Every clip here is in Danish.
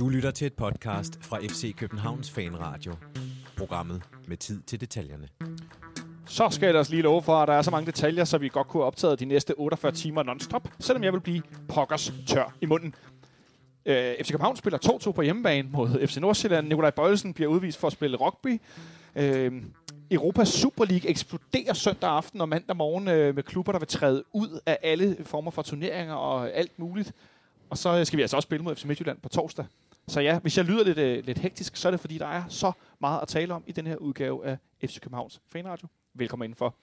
Du lytter til et podcast fra FC Københavns Fanradio. Programmet med tid til detaljerne. Så skal jeg ellers lige love for, at der er så mange detaljer, så vi godt kunne have optaget de næste 48 timer non-stop, selvom jeg vil blive pokkers tør i munden. Øh, FC København spiller 2-2 på hjemmebane mod FC Nordsjælland. Nikolaj Bøjelsen bliver udvist for at spille rugby. Øh, Europas Super League eksploderer søndag aften og mandag morgen øh, med klubber, der vil træde ud af alle former for turneringer og alt muligt. Og så skal vi altså også spille mod FC Midtjylland på torsdag. Så ja, hvis jeg lyder lidt, øh, lidt hektisk, så er det fordi, der er så meget at tale om i den her udgave af FC Københavns Fanradio. Velkommen indenfor.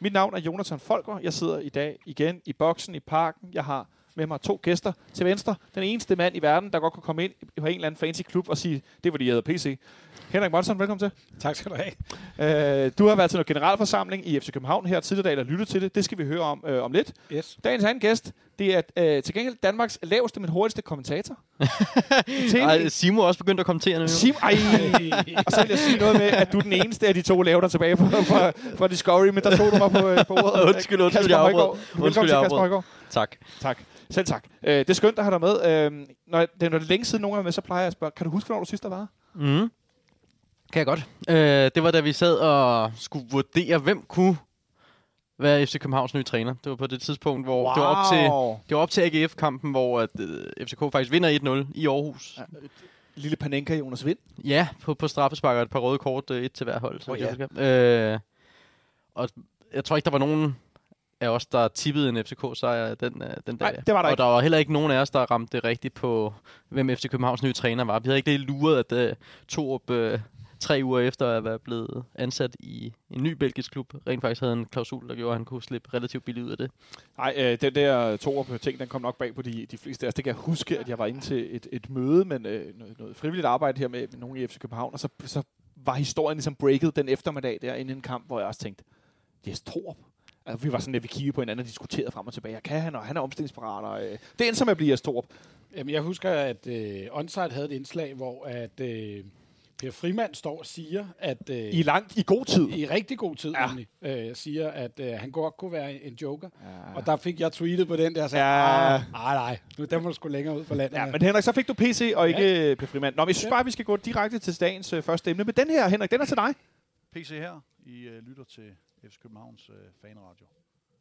Mit navn er Jonathan Folker. Jeg sidder i dag igen i boksen i parken. Jeg har med mig to gæster til venstre. Den eneste mand i verden, der godt kan komme ind på en eller anden fancy klub og sige, det var de hedder PC. Henrik Monson, velkommen til. Tak skal du have. Øh, du har været til noget generalforsamling i FC København her tidligere dag, eller lyttet til det. Det skal vi høre om øh, om lidt. Yes. Dagens anden gæst, det er øh, til gengæld Danmarks laveste, men hurtigste kommentator. Ej, Simo er også begyndt at kommentere nu. Sim, ej. og så vil jeg sige noget med, at du er den eneste af de to laver der tilbage fra, fra, fra Discovery, men der tog du mig på, øh, på ordet. Undskyld, undskyld, Kasper jeg afbrød. Undskyld, jeg afbrød. Tak. Tak. Selv tak. Øh, det er skønt at have dig med. Øh, når, det, når det længe siden nogen er med, så plejer jeg at spørge, kan du huske, hvornår du sidst der var? Mm. Kan jeg godt. Øh, det var da vi sad og skulle vurdere, hvem kunne være FC Københavns nye træner. Det var på det tidspunkt, hvor wow. det, var op til, det var op til AGF-kampen, hvor at, øh, FCK faktisk vinder 1-0 i Aarhus. Ja. Lille Panenka Jonas Vind. Ja, på, på straffespark og et par røde kort, øh, et til hver hold. Så oh, ja. øh, og jeg tror ikke, der var nogen af os, der tippede en FCK-sejr den, øh, den dag. Nej, det var der og ikke. der var heller ikke nogen af os, der ramte det rigtigt på, hvem FC Københavns nye træner var. Vi havde ikke lige luret, at uh, Torup uh, tre uger efter at være blevet ansat i en ny belgisk klub, rent faktisk havde en klausul, der gjorde, at han kunne slippe relativt billigt ud af det. Nej, øh, den der to ting, den kom nok bag på de, de fleste af os. Det kan jeg huske, at jeg var inde til et, et møde, men øh, noget, noget frivilligt arbejde her med, med nogen i FC København, og så, så var historien ligesom breaket den eftermiddag der inden en kamp, hvor jeg også tænkte, Jes Torup. Altså, vi var sådan, at vi kiggede på hinanden og diskuterede frem og tilbage. Kan han, og han er omstillingsparat. Og, øh, det endte som at blive Jes Torup. Jamen, jeg husker, at øh, Onsite havde et indslag, hvor at, øh, Per Frimand står og siger, at øh, I lang, i god tid. i rigtig god tid Ja. ja. øh, siger, at øh, han godt kunne være en joker. Ja. Og der fik jeg tweetet på den der, og sagde, Ja. ja. nej, nej, nu den må du sgu længere ud på landet. Ja, men Henrik, så fik du PC og ikke ja. Per Frimand. Nå, men jeg synes Ja. bare, at vi skal gå direkte til dagens øh, første emne. Men den her, Henrik, den er til dig. PC her. I uh, lytter til FC Københavns uh, fanradio.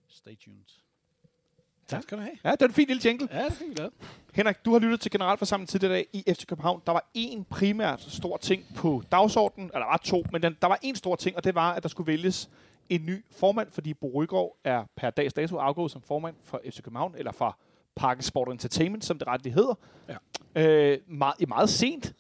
Stay tuned. tak skal du have. Ja, det er en fin lille jingle. Ja, det fik lavet. Henrik, du har lyttet til generalforsamlingen tidligere i dag i FC København. Der var en primært stor ting på dagsordenen, eller der var to, men den, der var en stor ting, og det var, at der skulle vælges en ny formand, fordi Bo Rygaard er per dags dato afgået som formand for FC København, eller for Parken Sport Entertainment, som det retligt hedder. Ja. Øh, meget, meget sent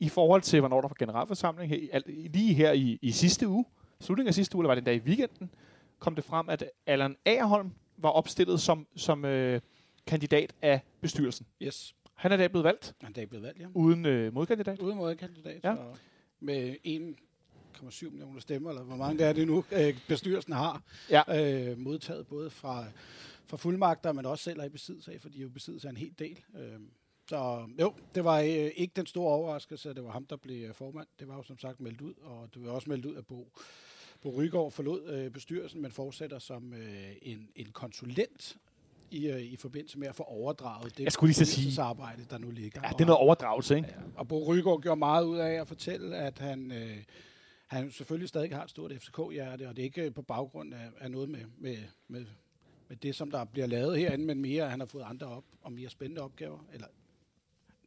i forhold til, hvornår der var generalforsamling. Her, lige her i, i sidste uge, slutningen af sidste uge, eller var det en dag i weekenden, kom det frem, at Allan Agerholm var opstillet som, som øh, kandidat af bestyrelsen. Yes, Han er i dag blevet valgt han er i dag blevet valgt, ja. uden øh, modkandidat. Uden modkandidat. Ja. Med 1,7 millioner stemmer, eller hvor mange er det nu, øh, bestyrelsen har Ja. øh, modtaget både fra, fra fuldmagter, men også selv er i besiddelse af, for de er jo besiddelse af en hel del. Øh, så jo, det var øh, ikke den store overraskelse, at det var ham, der blev øh, formand. Det var jo som sagt meldt ud, og det var også meldt ud, at Bo, Bo Rygaard forlod øh, bestyrelsen, men fortsætter som øh, en, en konsulent i, øh, i forbindelse med at få overdraget det Jeg skulle lige så sige- arbejde, der nu ligger. Ja, det er noget overdragelse, ikke? Ja, og Bo Rygaard gjorde meget ud af at fortælle, at han, øh, han selvfølgelig stadig har et stort FCK-hjerte, og det er ikke på baggrund af, af noget med, med, med, med det, som der bliver lavet herinde, men mere, at han har fået andre op, og mere spændende opgaver, eller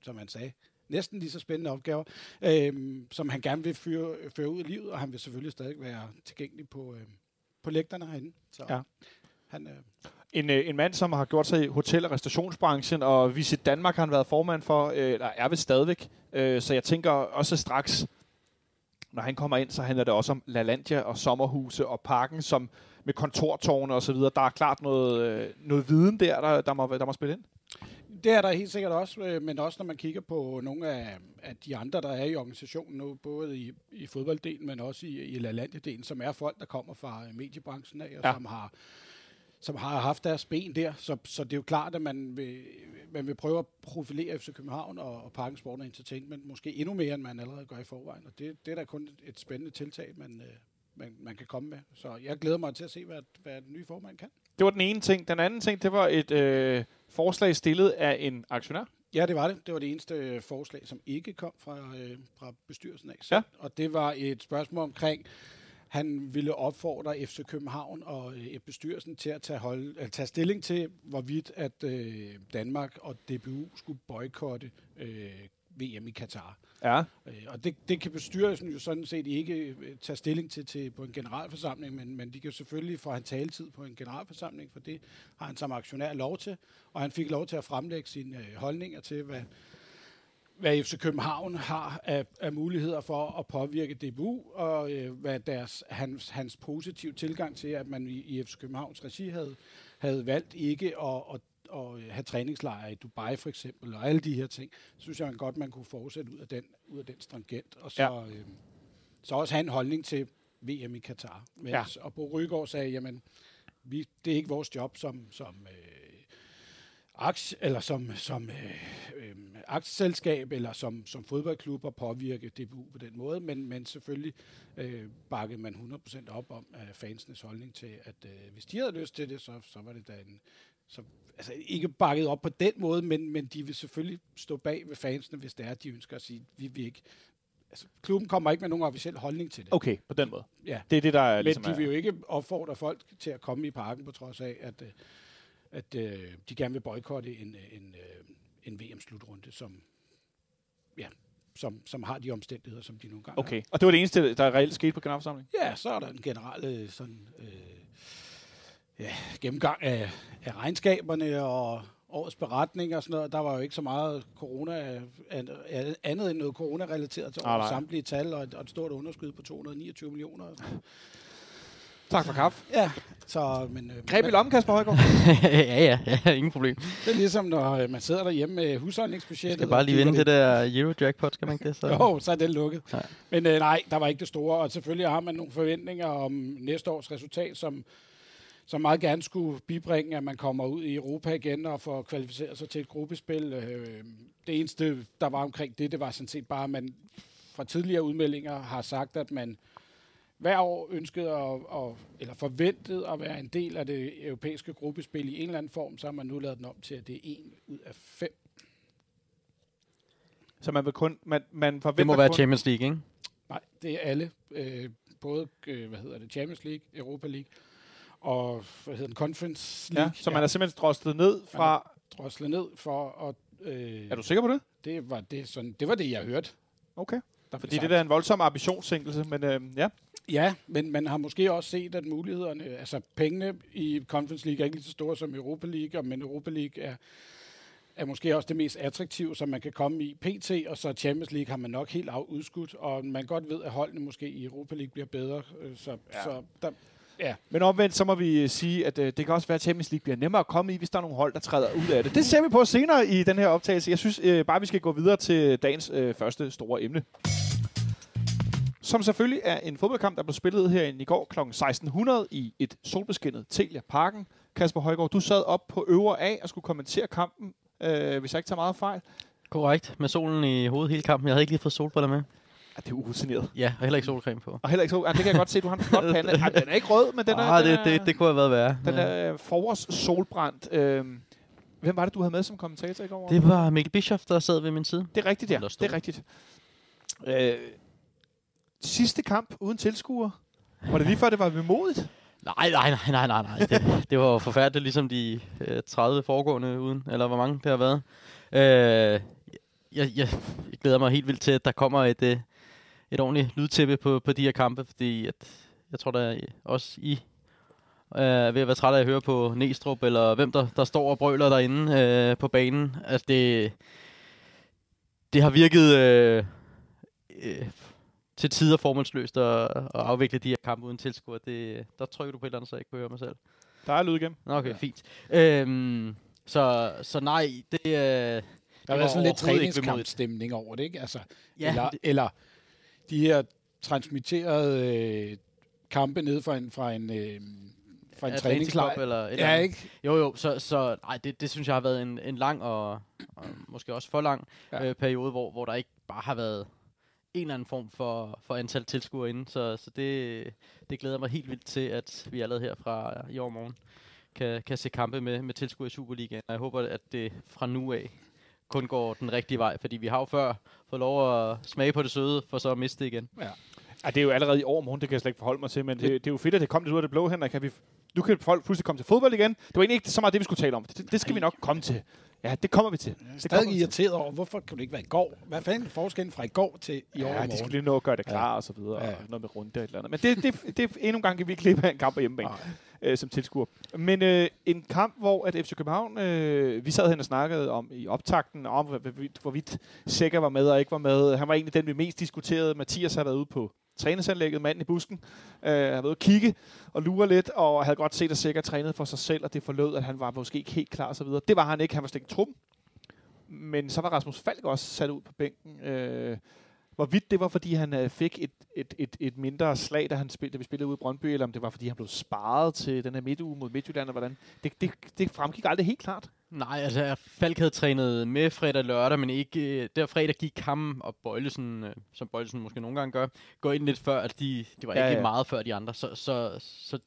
som han sagde, næsten lige så spændende opgaver, øh, som han gerne vil føre, føre ud i livet, og han vil selvfølgelig stadig være tilgængelig på, øh, på lægterne herinde. Så Ja. han, øh, En, øh, en mand, som har gjort sig i hotel- og restaurationsbranchen, og Visit Danmark har han været formand for, øh, eller er vist stadigvæk. Øh, så jeg tænker også straks, når han kommer ind, så handler det også om LaLandia og sommerhuse og parken, som med kontortårne og så videre. Der er klart noget, øh, noget viden der, der, der, må, der må spille ind. Det er der helt sikkert også, øh, men også når man kigger på nogle af, af de andre, der er i organisationen nu, både i, i fodbolddelen, men også i, i LaLandia-delen, som er folk, der kommer fra øh, mediebranchen af, og Ja. som har som har haft deres ben der, så, så det er jo klart, at man vil, man vil prøve at profilere FC København og, og Parken Sport og Entertainment, måske endnu mere, end man allerede gør i forvejen, og det, det er da kun et, et spændende tiltag, man, øh, man, man kan komme med. Så jeg glæder mig til at se, hvad, hvad den nye formand kan. Det var den ene ting. Den anden ting, det var et øh, forslag stillet af en aktionær, Ja, det var det. Det var det eneste øh, forslag, som ikke kom fra, øh, fra bestyrelsen af. Ja. Og det var et spørgsmål omkring, han ville opfordre FC København og øh, bestyrelsen til at tage, hold, at tage stilling til, hvorvidt at øh, Danmark og DBU skulle boykotte øh, VM i Katar. Ja. Øh, og det, det kan bestyrelsen jo sådan set ikke øh, tage stilling til, til på en generalforsamling, men, men de kan selvfølgelig få han taletid på en generalforsamling, for det har han som aktionær lov til. Og han fik lov til at fremlægge sine øh, holdninger til, hvad, hvad FC København har af, af muligheder for at påvirke DBU, og øh, hvad deres, hans, hans positive tilgang til, at man i, i FC Københavns regi havde, havde valgt ikke at, at, at have træningslejre i Dubai for eksempel, og alle de her ting, synes jeg man godt, man kunne fortsætte ud af den, ud af den stringent, og så, Ja. øh, så også have en holdning til VM i Katar. Men, Ja. ja. Og Bo Rygaard sagde, jamen, vi, det er ikke vores job som, som øh, aktie, eller som, som øh, øh, aktieselskab eller som, som fodboldklub at påvirke DBU på den måde, men, men selvfølgelig øh, bakkede man 100% op om øh, fansenes holdning til, at øh, hvis de havde lyst til det, så, så var det da en... Så, altså ikke bakket op på den måde, men, men de vil selvfølgelig stå bag ved fansene, hvis det er, at de ønsker at sige, vi vil ikke... Altså, klubben kommer ikke med nogen officiel holdning til det. Okay, på den måde. Ja. Det er det, der er Men ligesom de vil jo ikke opfordre folk til at komme i parken, på trods af, at, øh, at øh, de gerne vil boykotte en, øh, en, en VM-slutrunde, som, ja, som, som har de omstændigheder, som de nogle gange Okay, og det var det eneste, der reelt skete på generalforsamlingen? har. Ja, så er der en generel sådan, øh, ja, gennemgang af, af regnskaberne og årets beretning og sådan noget. Der var jo ikke så meget corona, an- an- andet end noget corona-relateret til Nej, årets samtlige tal, og et, og et stort underskud på 229 millioner. og sådan noget. Tak for kaffe. Ja, så, men, øh, Greb i men- lommen, Kasper Højgaard. ja, ja, ja, ingen problem. Det er ligesom, når øh, man sidder derhjemme med Jeg husholdningsbudgettet. skal bare lige vinde det der Eurojackpot, skal man ikke det? Så. Jo, så er den lukket. Nej. Men øh, nej, der var ikke det store, og selvfølgelig har man nogle forventninger om næste års resultat, som, som meget gerne skulle bibringe, at man kommer ud i Europa igen og får kvalificeret sig til et gruppespil. Øh, det eneste, der var omkring det, det var sådan set bare, at man fra tidligere udmeldinger har sagt, at man hver år ønskede at, at, eller forventede at være en del af det europæiske gruppespil i en eller anden form, så har man nu lavet den om til, at det er en ud af fem. Så man vil kun... Man, man forventer Det må være kun, Champions League, ikke? Nej, det er alle. Øh, både, øh, hvad hedder det, Champions League, Europa League og, hvad hedder den, Conference League. Ja, så man er simpelthen droslet ned fra... droslet ned for at... Øh, Er du sikker på det? det, var det, sådan, det var det, jeg hørte. Okay. Der Fordi det der er en voldsom ambitionssænkelse, men øh, ja. Ja, men man har måske også set, at mulighederne, altså pengene i Conference League er ikke lige så store som Europa League, men Europa League er, er måske også det mest attraktive, som man kan komme i PT, og så Champions League har man nok helt af udskudt, og man godt ved, at holdene måske i Europa League bliver bedre, øh, så, Ja. ja. så der, ja, Men omvendt, så må vi øh, sige, at øh, det kan også være, at Champions League bliver nemmere at komme i, hvis der er nogle hold, der træder ud af det. Det ser vi på senere i den her optagelse. Jeg synes øh, bare, vi skal gå videre til dagens øh, første store emne. Som selvfølgelig er en fodboldkamp, der blev spillet herinde i går kl. 1600 i et solbeskinnet Telia Parken. Kasper Højgaard, du sad op på øvre A og skulle kommentere kampen, øh, hvis jeg ikke tager meget fejl. Korrekt. Med solen i hovedet hele kampen. Jeg havde ikke lige fået solbriller med. Ja, det er urutineret. Ja, og heller ikke solcreme på. Og heller ikke så... Ja, det kan jeg godt se, du har en flot pande. Ej, den er ikke rød, men den er... ah, den det, er, det, det kunne have været værre. Den Ja. er forårs solbrændt. Øhm, hvem var det, du havde med som kommentator i går? Det var Mikkel Bischoff, der sad ved min side. det er rigtigt, ja. Det er rigtigt. Øh, sidste kamp uden tilskuere. Var det lige før, det var vemodigt? Nej, nej, nej, nej, nej, nej. Det, det var jo forfærdeligt, ligesom de øh, 30 foregående uden, eller hvor mange det har været. Øh, jeg, jeg, jeg glæder mig helt vildt til, at der kommer et, øh, et ordentligt lydtæppe på, på de her kampe, fordi at, jeg tror, der er også I øh, er ved at være træt af at høre på Næstrup, eller hvem der, der står og brøler derinde øh, på banen. Altså, det, det har virket øh, øh, til tider formålsløst at, at afvikle de her kampe uden tilskuer. Det, der trykker du på et eller andet, så jeg ikke kunne høre mig selv. Der er lyd igennem. Nå, Okay, ja. fint. Øhm, så, så nej, det, øh, Der været sådan lidt træningskampstemning over det, ikke? Altså, Ja, eller, det- eller de her transmitterede øh, kampe ned fra en, fra en, øh, fra en træningslejr. Cup eller et Ja, eller andet. ikke? Jo, jo, så, så nej, det, det synes jeg har været en, en lang og, og måske også for lang Ja. ja. øh, periode, hvor, hvor der ikke bare har været en eller anden form for, for antal tilskuere inde. Så, så det, det glæder mig helt vildt til, at vi allerede her fra i år morgen kan, kan se kampe med, med tilskuere i Superligaen. Og jeg håber, at det fra nu af kun går den rigtige vej, fordi vi har jo før fået lov at smage på det søde, for så at miste det igen. Ja, det er jo allerede i år morgen, det kan jeg slet ikke forholde mig til, men det, det er jo fedt, at det kom lidt ud af det blå, Henrik. Kan vi, nu kan folk pludselig komme til fodbold igen. Det var egentlig ikke så meget det, vi skulle tale om. Det, det skal vi nok komme til. Ja, det kommer vi til. Jeg er Det stadig kommer vi til. irriteret over, hvorfor kan du ikke være i går? Hvad fanden er forskellen fra i går til i år Ja, de skal lige nå at gøre det klar og så videre, Ja. og noget med runde og et eller andet. Men det, det, det endnu en gang, kan vi ikke klippe af en kamp på hjemmebane øh, som tilskuer. Men øh, en kamp, hvor at FC København, øh, vi sad hen og snakkede om i optakten, om hvor- hvorvidt, hvorvidt Sækker var med og ikke var med. Han var egentlig den, vi mest diskuterede. Mathias har været ude på træningsanlægget, manden i busken, øh, har været at kigge og lure lidt, og havde godt set, at sikkert trænet for sig selv, og det forlød, at han var måske ikke helt klar osv. så videre. Det var han ikke, han var slet ikke trum. Men så var Rasmus Falk også sat ud på bænken. Øh, hvorvidt det var, fordi han øh, fik et, et, et, et mindre slag, da, han spil, da vi spillede ude i Brøndby, eller om det var, fordi han blev sparet til den her midtuge mod Midtjylland, og hvordan. Det, det, det fremgik aldrig helt klart. Nej, altså Falk havde trænet med fredag og lørdag, men ikke... øh, Der fredag gik ham og Bøjlesen, øh, som Bøjlesen måske nogle gange gør, gå ind lidt før, at de, de var ja, ikke ja. meget før de andre. Så, så, så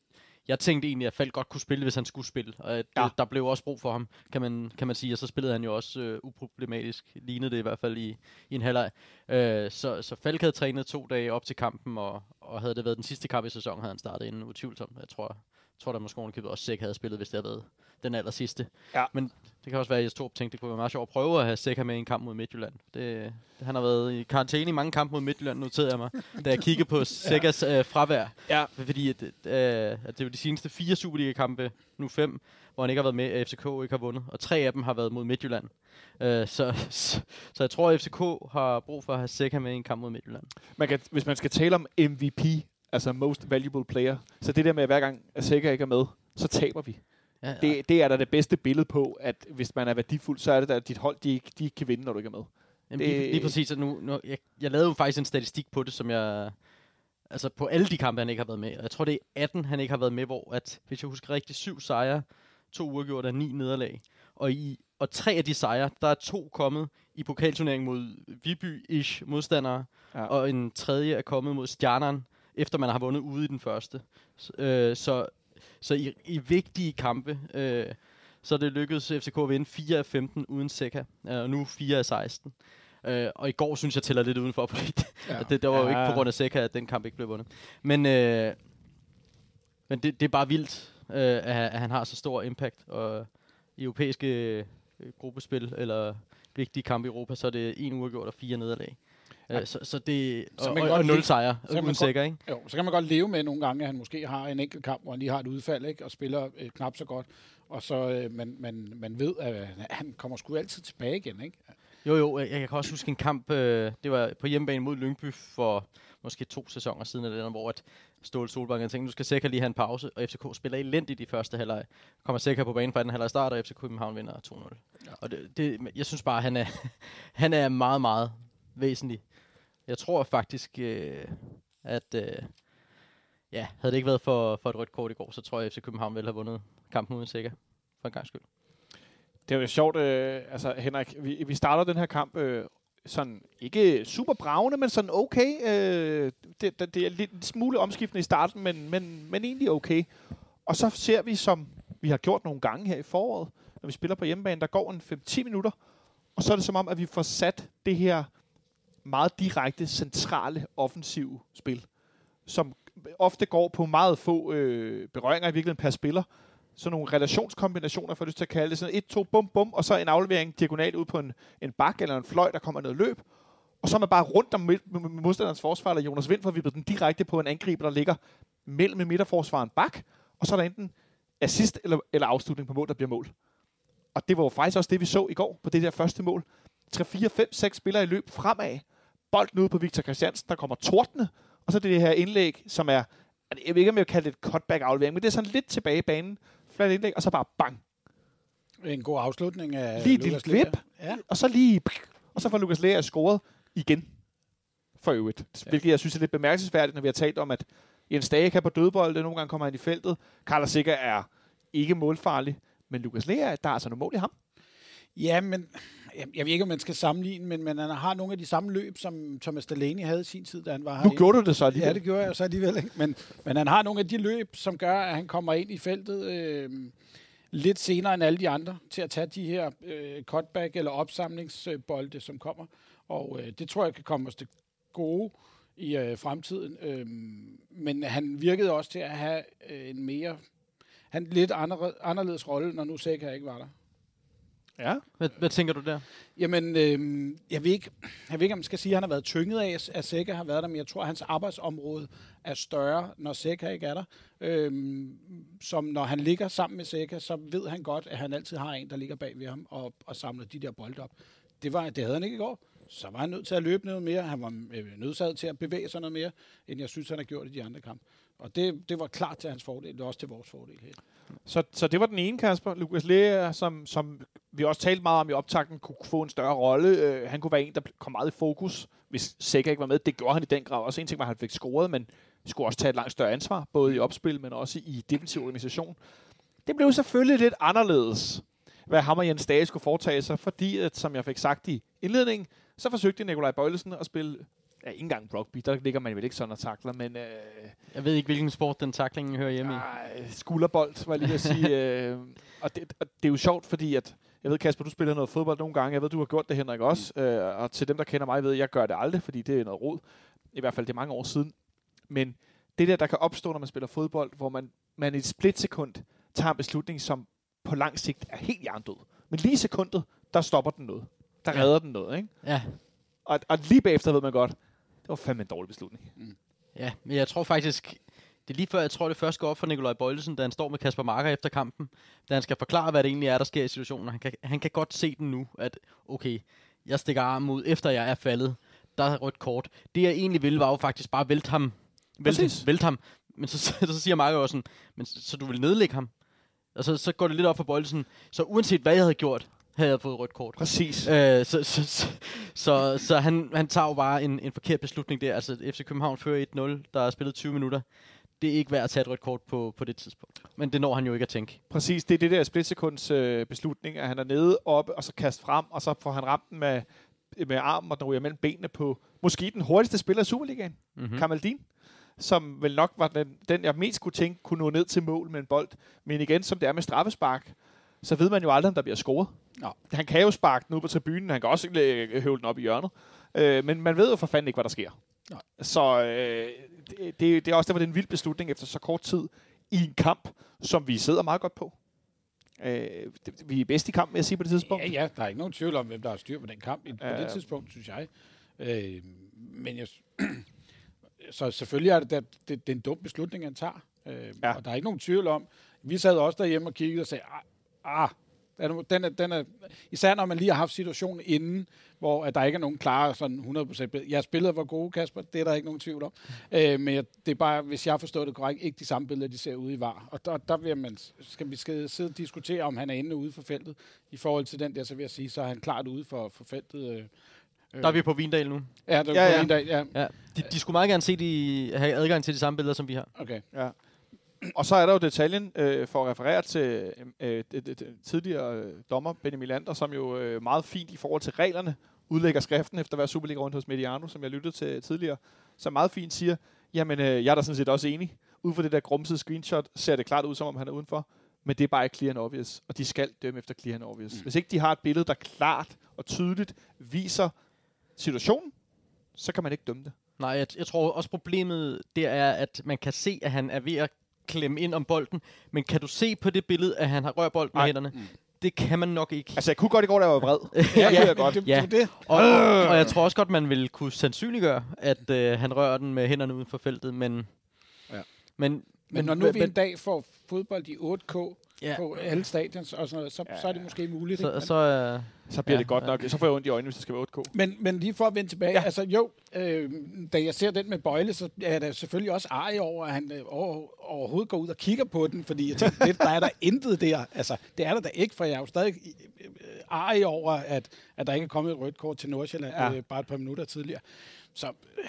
jeg tænkte egentlig, at Falk godt kunne spille, hvis han skulle spille. Og Ja. ja. der blev også brug for ham, kan man, kan man sige. Og så spillede han jo også øh, uproblematisk. Lignede det i hvert fald i, i en halvleg. Øh, så, så Falk havde trænet to dage op til kampen, og, og havde det været den sidste kamp i sæsonen, havde han startet inden utvivlsomt. Jeg tror, tror der måske ovenikøbet også Sæk havde spillet, hvis det havde været den aller sidste. Ja. Men det kan også være, at jeg tænkte, det kunne være meget sjovt at prøve at have Sæk med i en kamp mod Midtjylland. Det, det, han har været i karantæne i mange kampe mod Midtjylland, noterede jeg mig, da jeg kiggede på Sækkers øh, fravær. Ja. Fordi at, øh, at det er jo de seneste fire Superliga-kampe, nu fem, hvor han ikke har været med, at FCK ikke har vundet. Og tre af dem har været mod Midtjylland. Øh, så, så, så jeg tror, at FCK har brug for at have Sækker med i en kamp mod Midtjylland. Man kan, hvis man skal tale om MVP, altså most valuable player, så det der med, at hver gang Sækker ikke er med, så taber vi. Ja, Det, det er da det bedste billede på, at hvis man er værdifuld, så er det da, at dit hold de ikke, de ikke kan vinde, når du ikke er med. Jamen, Det- lige, lige præcis. Og nu, nu, jeg, jeg lavede jo faktisk en statistik på det, som jeg... Altså på alle de kampe, han ikke har været med. Og jeg tror, det er 18, han ikke har været med, hvor at, hvis jeg husker rigtigt, syv sejre, to uafgjorte og ni nederlag. Og, i, og tre af de sejre, der er to kommet i pokalturneringen mod Viby-ish modstandere, Ja. ja. og en tredje er kommet mod Stjerneren, efter man har vundet ude i den første. S- øh, så så i, i vigtige kampe, øh, så er det lykkedes FCK at vinde 4 af 15 uden Seca, øh, og nu 4 af 16. Øh, og i går synes jeg tæller lidt udenfor, fordi det, Ja. ja. det, det var jo Ja. ikke på grund af Seca, at den kamp ikke blev vundet. Men, øh, men det, det er bare vildt, øh, at, at han har så stor impact. Og i europæiske øh, gruppespil, eller vigtige kampe i Europa, så er det en uafgjort og fire nederlag. Øh, så, så det Så og, og, og nul sejre, så kan man uden Seca, ikke? Jo, så kan man godt leve med nogle gange, at han måske har en enkelt kamp, hvor han lige har et udfald, ikke? og spiller øh, knap så godt. Og så øh, man, man, man ved, at han kommer sgu altid tilbage igen. Ikke? Jo, jo, jeg, kan også huske en kamp, øh, det var på hjemmebane mod Lyngby for måske to sæsoner siden, eller hvor at Ståle Solbakken tænkte, nu skal Sækker lige have en pause, og FCK spiller elendigt i første halvleg. Kommer Sækker på banen for den halvleg start, og FC København vinder 2-0. Ja. Og det, det, jeg synes bare, han er, han er meget, meget væsentlig. Jeg tror faktisk, øh, at øh, ja, havde det ikke været for, for et rødt kort i går, så tror jeg, at FC København ville have vundet kampen uden sikker, for en gang skyld. Det er jo sjovt, øh, altså Henrik, vi, vi starter den her kamp øh, sådan, ikke super bravende, men sådan okay. Øh, det, det, det er lidt en smule omskiftende i starten, men, men, men egentlig okay. Og så ser vi, som vi har gjort nogle gange her i foråret, når vi spiller på hjemmebane, der går en 5-10 minutter, og så er det som om, at vi får sat det her meget direkte, centrale, offensive spil, som ofte går på meget få øh, berøringer i virkeligheden per spiller, sådan nogle relationskombinationer, for du til at kalde det. Sådan et, to, bum, bum, og så en aflevering diagonalt ud på en, en bak eller en fløj, der kommer noget løb. Og så er man bare rundt om modstanderens forsvar, eller Jonas Vind får vippet den direkte på en angriber, der ligger mellem midterforsvaren bak. Og så er der enten assist eller, eller afslutning på mål, der bliver mål. Og det var jo faktisk også det, vi så i går på det der første mål. 3, 4, 5, 6 spillere i løb fremad. Bolden ud på Victor Christiansen, der kommer tordne. Og så det det her indlæg, som er, jeg ved ikke, om jeg vil kalde det et cutback-aflevering, men det er sådan lidt tilbage i banen. Flat indlæg, og så bare bang. En god afslutning af Lige Lukas Lea. Ja. Og så lige, og så får Lukas Lea scoret igen. For øvrigt. Ja. Hvilket jeg synes er lidt bemærkelsesværdigt, når vi har talt om, at Jens Dage kan på dødbolde, nogle gange kommer han i feltet. Carlos Sikker er ikke målfarlig. Men Lukas Lea, der er altså nogle mål i ham. Ja, men jeg, jeg ved ikke, om man skal sammenligne, men, men han har nogle af de samme løb, som Thomas Delaney havde i sin tid, da han var her. Nu gjorde du det så alligevel. Ja, det gjorde jeg så alligevel. Ikke? Men, men han har nogle af de løb, som gør, at han kommer ind i feltet. Øh, lidt senere end alle de andre til at tage de her øh, cutback- eller opsamlingsbolde, som kommer. Og øh, det tror jeg kan komme os til gode i øh, fremtiden. Øhm, men han virkede også til at have øh, en mere han lidt anderledes rolle, når nu Sækker ikke var der. Ja. Hvad, hvad tænker du der? Jamen, øh, jeg, ved ikke, jeg ved ikke, om man skal sige, at han har været tynget af, at Sækker har været der, men jeg tror, at hans arbejdsområde er større, når Sækker ikke er der. Øh, som når han ligger sammen med Sækker, så ved han godt, at han altid har en, der ligger bag ved ham og, og samler de der bolde op. Det, var, det havde han ikke i går. Så var han nødt til at løbe noget mere. Han var øh, nødsaget til at bevæge sig noget mere, end jeg synes, han har gjort i de andre kampe. Og det, det var klart til hans fordel. Det er også til vores fordel her. Så, så det var den ene, Kasper. Lukas Lea, som, som vi også talte meget om i optakten, kunne få en større rolle. Øh, han kunne være en, der kom meget i fokus, hvis Sækker ikke var med. Det gjorde han i den grad. Også en ting var, at han fik scoret, men skulle også tage et langt større ansvar, både i opspil, men også i defensiv organisation. Det blev selvfølgelig lidt anderledes, hvad ham og Jens Dage skulle foretage sig, fordi, at, som jeg fik sagt i indledningen, så forsøgte Nikolaj Bøjlesen at spille ja, ikke engang rugby, der ligger man vel ikke sådan og takler, men øh, Jeg ved ikke, hvilken sport den taklingen hører hjemme i. ej, skulderbold, var jeg lige at sige. øh, og, det, og det er jo sjovt, fordi at, jeg ved, Kasper, du spiller noget fodbold nogle gange. Jeg ved, du har gjort det, Henrik, også. Øh, og til dem, der kender mig, ved, jeg gør det aldrig, fordi det er noget rod. I hvert fald, det er mange år siden. Men det der, der kan opstå, når man spiller fodbold, hvor man, man i et splitsekund tager en beslutning, som på lang sigt er helt jerndød. Men lige i sekundet, der stopper den noget. Der Ja. redder den noget, ikke? Ja, Og, og lige bagefter ved man godt, det var fandme en dårlig beslutning. ja, men jeg tror faktisk, det er lige før, jeg tror, det først går op for Nikolaj Bøjlesen, da han står med Kasper Marker efter kampen, da han skal forklare, hvad det egentlig er, der sker i situationen. Han kan, han kan godt se den nu, at okay, jeg stikker armen ud, efter jeg er faldet. Der er rødt kort. Det jeg egentlig ville, var jo faktisk bare vælte ham. Vælte, vælte ham. Men så, så, så siger Marker også sådan, men så, så du vil nedlægge ham? Og så, så går det lidt op for Bøjlesen. Så uanset hvad jeg havde gjort, havde fået rødt kort. Præcis. Øh, så så, så, så, så han, han tager jo bare en, en forkert beslutning der. Altså, FC København fører 1-0, der er spillet 20 minutter. Det er ikke værd at tage et rødt kort på, på det tidspunkt. Men det når han jo ikke at tænke. Præcis, det er det der splitsekunds øh, beslutning, at han er nede oppe, og så kaster frem, og så får han ramt den med, med armen, og den ryger mellem benene på måske den hurtigste spiller i Superligaen, Mm-hmm. mm. Kamaldin, som vel nok var den, den, jeg mest kunne tænke, kunne nå ned til mål med en bold. Men igen, som det er med straffespark, så ved man jo aldrig, om der bliver scoret. Nå. Han kan jo sparke den ud på tribunen, han kan også øh, høvle den op i hjørnet. Øh, men man ved jo for fanden ikke, hvad der sker. Nej. Så øh, det, det, det er også derfor, det er en vild beslutning efter så kort tid i en kamp, som vi sidder meget godt på. Øh, det, vi er bedst i kampen, vil jeg sige på det tidspunkt. Ja, ja, der er ikke nogen tvivl om, hvem der har styr på den kamp på Ja. det tidspunkt, synes jeg. Øh, men jeg, så selvfølgelig er det, det, det, det er en dum beslutning, han tager. Øh, ja. Og der er ikke nogen tvivl om. Vi sad også derhjemme og kiggede og sagde, ah, den er, den er, den er, især når man lige har haft situationen inden, hvor at der ikke er nogen klare sådan 100% billeder. Jeres billeder var gode, Kasper, det er der ikke nogen tvivl om. Øh, men jeg, det er bare, hvis jeg har forstået det korrekt, ikke de samme billeder, de ser ude i var. Og der, der vil man, skal vi skal sidde og diskutere, om han er inde ude for feltet. I forhold til den der, så vil jeg sige, så er han klart ude for, for feltet. Øh, Der er vi på Vindal nu. Ja, det Ja, ja, ja. ja. Dag, ja. Ja. De, de skulle meget gerne se de, have adgang til de samme billeder, som vi har. Okay. Ja. Og så er der jo detaljen, øh, for at referere til øh, det, det, det, tidligere øh, dommer Benny Milander, som jo øh, meget fint i forhold til reglerne udlægger skriften efter at være Superliga rundt hos Mediano, som jeg lyttede til tidligere, som meget fint siger, jamen øh, jeg er da sådan set også enig. Ud fra det der grumsede screenshot ser det klart ud, som om han er udenfor, men det er bare ikke clear and obvious, og de skal dømme efter clear and obvious. Mm. Hvis ikke de har et billede, der klart og tydeligt viser situationen, så kan man ikke dømme det. Nej, jeg, jeg tror også problemet der er, at man kan se, at han er ved at klemme ind om bolden. Men kan du se på det billede, at han har rørt bolden med hænderne? Det kan man nok ikke. Altså, jeg kunne godt i går, da jeg var vred. ja, ja, jeg godt. Det, Ja. det, det. Og, og jeg tror også godt, man vil kunne sandsynliggøre, at øh, han rører den med hænderne uden for feltet, men... Ja. Men, Men når nu vi en dag får fodbold i 8K ja, på alle stadions, og sådan noget, så, Ja. så er det måske muligt. så, ikke? så, øh, Så bliver Ja, det godt ja. nok. Så får jeg ondt i øjnene, hvis det skal være 8K. Men, men lige for at vende tilbage, Ja. altså jo, øh, da jeg ser den med Bøjle, så er der selvfølgelig også arg over, at han øh, over, overhovedet går ud og kigger på den, fordi jeg tænker, det, der er der intet der. Altså, det er der da ikke, for jeg er jo stadig øh, øh, arg over, at, at der ikke er kommet et rødt kort til Nordsjælland ja. øh, bare et par minutter tidligere. Så øh,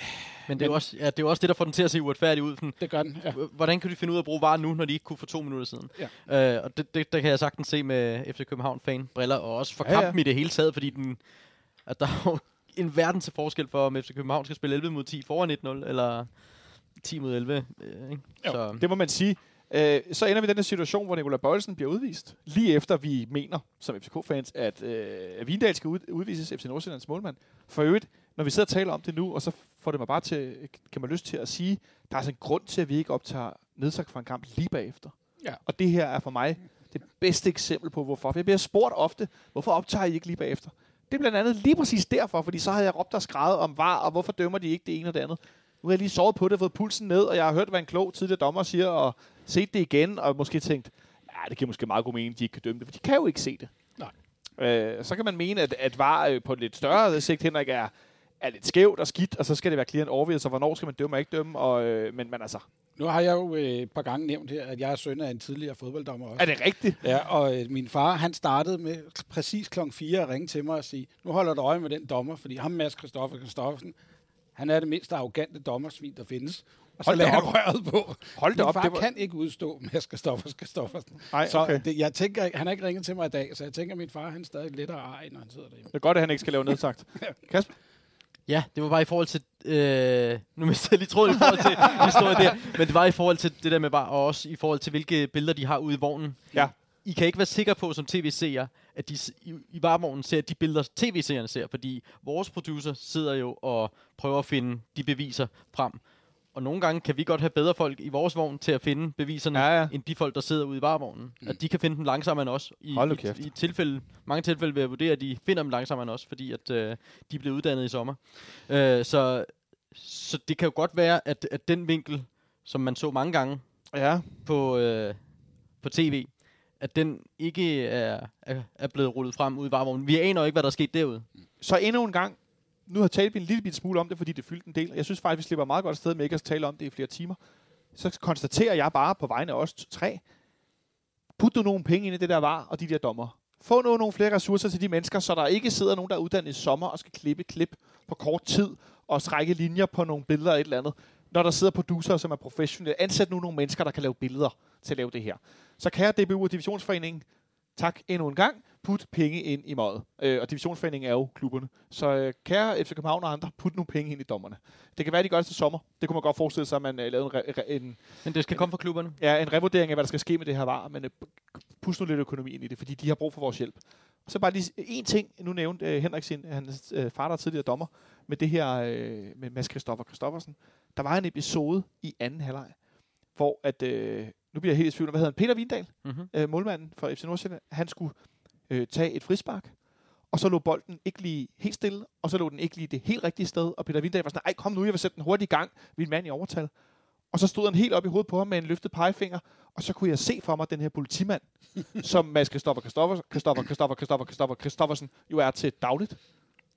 men det er, jo også, ja, det er jo også det, der får den til at se uretfærdig ud. Sådan, det gør den. Ja. Hvordan kan de finde ud af at bruge VAR nu, når de ikke kunne for to minutter siden? Ja. Øh, og det, det, der kan jeg sagtens se med FC København-fan-briller, og også for Ja, ja. kampen i det hele taget, fordi den, at der er jo en verden til forskel for, om FC København skal spille 11 mod 10 foran 1-0, eller 10 mod 11. Øh, ikke? Jo. Så, Det må man sige. Øh, så ender vi i den her situation, hvor Nikolaj Bøjelsen bliver udvist. Lige efter vi mener, som FCK-fans, at, øh, at Vindal skal ud, udvises FC Nordsjællands målmand. For øvrigt, når vi sidder og taler om det nu, og så får det mig bare til, kan man lyst til at sige, der er altså en grund til, at vi ikke optager nedsagt fra en kamp lige bagefter. Ja. Og det her er for mig det bedste eksempel på, hvorfor. For jeg bliver spurgt ofte, hvorfor optager I ikke lige bagefter? Det er blandt andet lige præcis derfor, fordi så havde jeg råbt og skrevet om var, og hvorfor dømmer de ikke det ene og det andet. Nu har jeg lige sovet på det, fået pulsen ned, og jeg har hørt, hvad en klog tidligere dommer siger, og set det igen, og måske tænkt, ja, det giver måske meget god mening, at de ikke kan dømme det, for de kan jo ikke se det. Nej. Øh, så kan man mene, at, at VAR øh, på et lidt større sigt, Henrik, er, er lidt skævt og skidt, og så skal det være clear and obvious, så hvornår skal man dømme og ikke dømme, og, øh, men, men altså, Nu har jeg jo øh, et par gange nævnt her, at jeg er søn af en tidligere fodbolddommer også. er det rigtigt? Ja, og øh, min far, han startede med præcis klokken 4 at ringe til mig og sige, nu holder du øje med den dommer, fordi ham Mads Christoffer Christoffersen, han er det mindst arrogante dommersvin, der findes. Og så Hold lagde op. røret på. Hold da op, far det var- kan ikke udstå Mads Christoffer Christoffersen. Så okay. det, jeg tænker, han har ikke ringet til mig i dag, så jeg tænker, at min far han er stadig lidt ej, når han sidder derhjemme. Det er godt, at han ikke skal lave nedsagt. Kasper? Ja, det var bare i forhold til... Øh, nu mister jeg lige tråden i forhold til historien der. Men det var i forhold til det der med bare, og også i forhold til, hvilke billeder de har ude i vognen. Ja. I kan ikke være sikre på som tv-seere, at de i, i varevognen ser de billeder, tv-seerne ser. Fordi vores producer sidder jo og prøver at finde de beviser frem. Og nogle gange kan vi godt have bedre folk i vores vogn til at finde beviserne, Ja, ja. end de folk, der sidder ude i varevognen. Mm. At de kan finde dem langsommere end os. I, Hold i, kæft. i tilfælde, mange tilfælde vil jeg vurdere, at de finder dem langsommere end os, fordi at, øh, de blev uddannet i sommer. Øh, så, så det kan jo godt være, at, at den vinkel, som man så mange gange Ja. på, øh, på tv, at den ikke er, er, er blevet rullet frem ude i varevognen. Vi aner ikke, hvad der er sket derude. Så endnu en gang, nu har talt vi en lille smule om det, fordi det fyldte en del. og Jeg synes faktisk, vi slipper meget godt afsted med ikke at tale om det i flere timer. Så konstaterer jeg bare på vegne af os tre, put nu nogle penge ind i det der var, og de der dommer. Få nu nogle flere ressourcer til de mennesker, så der ikke sidder nogen, der er uddannet i sommer og skal klippe klip på kort tid og strække linjer på nogle billeder og et eller andet. Når der sidder producer, som er professionelle, ansæt nu nogle mennesker, der kan lave billeder til at lave det her. Så kære DBU og Divisionsforeningen, tak endnu en gang. Put penge ind i møget. Øh, og Divisionsforeningen er jo klubberne. Så øh, kære FC København og andre, put nu penge ind i dommerne. Det kan være, de gør det til sommer. Det kunne man godt forestille sig, at man øh, lavede en, re- en, Men det skal komme fra klubberne. ja, en revurdering af, hvad der skal ske med det her var. Men øh, pus nu lidt økonomi ind i det, fordi de har brug for vores hjælp. Og så bare lige en ting. Nu nævnte øh, Henrik sin, hans øh, far, der er tidligere dommer, med det her øh, med Mads Christoffer Christoffersen. Der var en episode i anden halvleg, hvor at, øh, nu bliver jeg helt i tvivl, hvad hedder han? Peter Vindal, Mm-hmm. øh, målmanden for FC Nordsjælland, han skulle øh, tage et frispark, og så lå bolden ikke lige helt stille, og så lå den ikke lige det helt rigtige sted, og Peter Vindal var sådan, ej kom nu, jeg vil sætte den hurtigt i gang, vi en mand i overtal. Og så stod han helt op i hovedet på ham med en løftet pegefinger, og så kunne jeg se for mig den her politimand, som Mads Christoffer Christoffer, Christoffer, Christoffer, Christoffer, Christoffer, Christoffersen jo er til dagligt.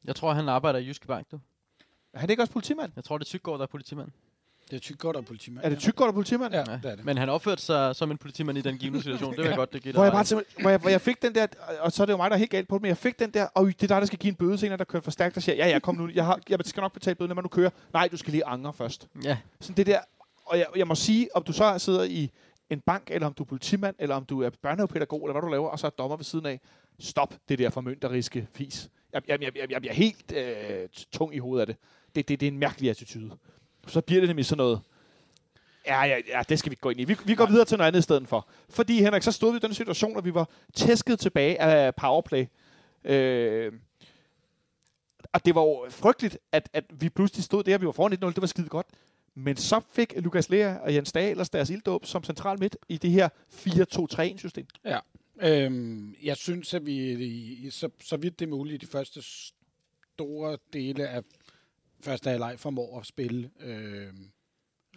Jeg tror, han arbejder i Jyske Bank, du. Er han ikke også politimand? Jeg tror, det er Tyggaard, der er politimand. Det er tygt godt af politimand. Er det Tyggaard, der er politimand? Ja, det er det. Men han opførte sig som en politimand i den givende situation. Det vil jeg godt, det giver Hvor jeg, bare hvor, jeg, hvor jeg fik den der, og så er det jo mig, der er helt galt på det, men jeg fik den der, og det er dig, der skal give en bøde senere, der kører for stærkt, der siger, ja, ja, kom nu, jeg, har, jeg skal nok betale bøden, når du kører. Nej, du skal lige angre først. Ja, Sådan det der, og jeg, jeg må sige, om du så sidder i en bank, eller om du er politimand, eller om du er børnehavepædagog, eller hvad du laver, og så er dommer ved siden af, stop det der formynderiske fis. Jeg, jeg, jeg, jeg, jeg bliver helt øh, tung i hovedet af det. Det, det. det er en mærkelig attitude. Så bliver det nemlig sådan noget, Ja, ja, ja, det skal vi ikke gå ind i. Vi, vi går videre til noget andet i stedet for. Fordi, Henrik, så stod vi i den situation, at vi var tæsket tilbage af powerplay. Øh, og det var jo frygteligt, at, at vi pludselig stod der, vi var foran 1-0, det var skide godt. Men så fik Lukas Lea og Jens Dahlers deres ilddåb som central midt i det her 4-2-3-1-system. Ja. Øhm, jeg synes, at vi i, i, så, så vidt det er muligt, de første store dele af første halvleg formår at spille øh,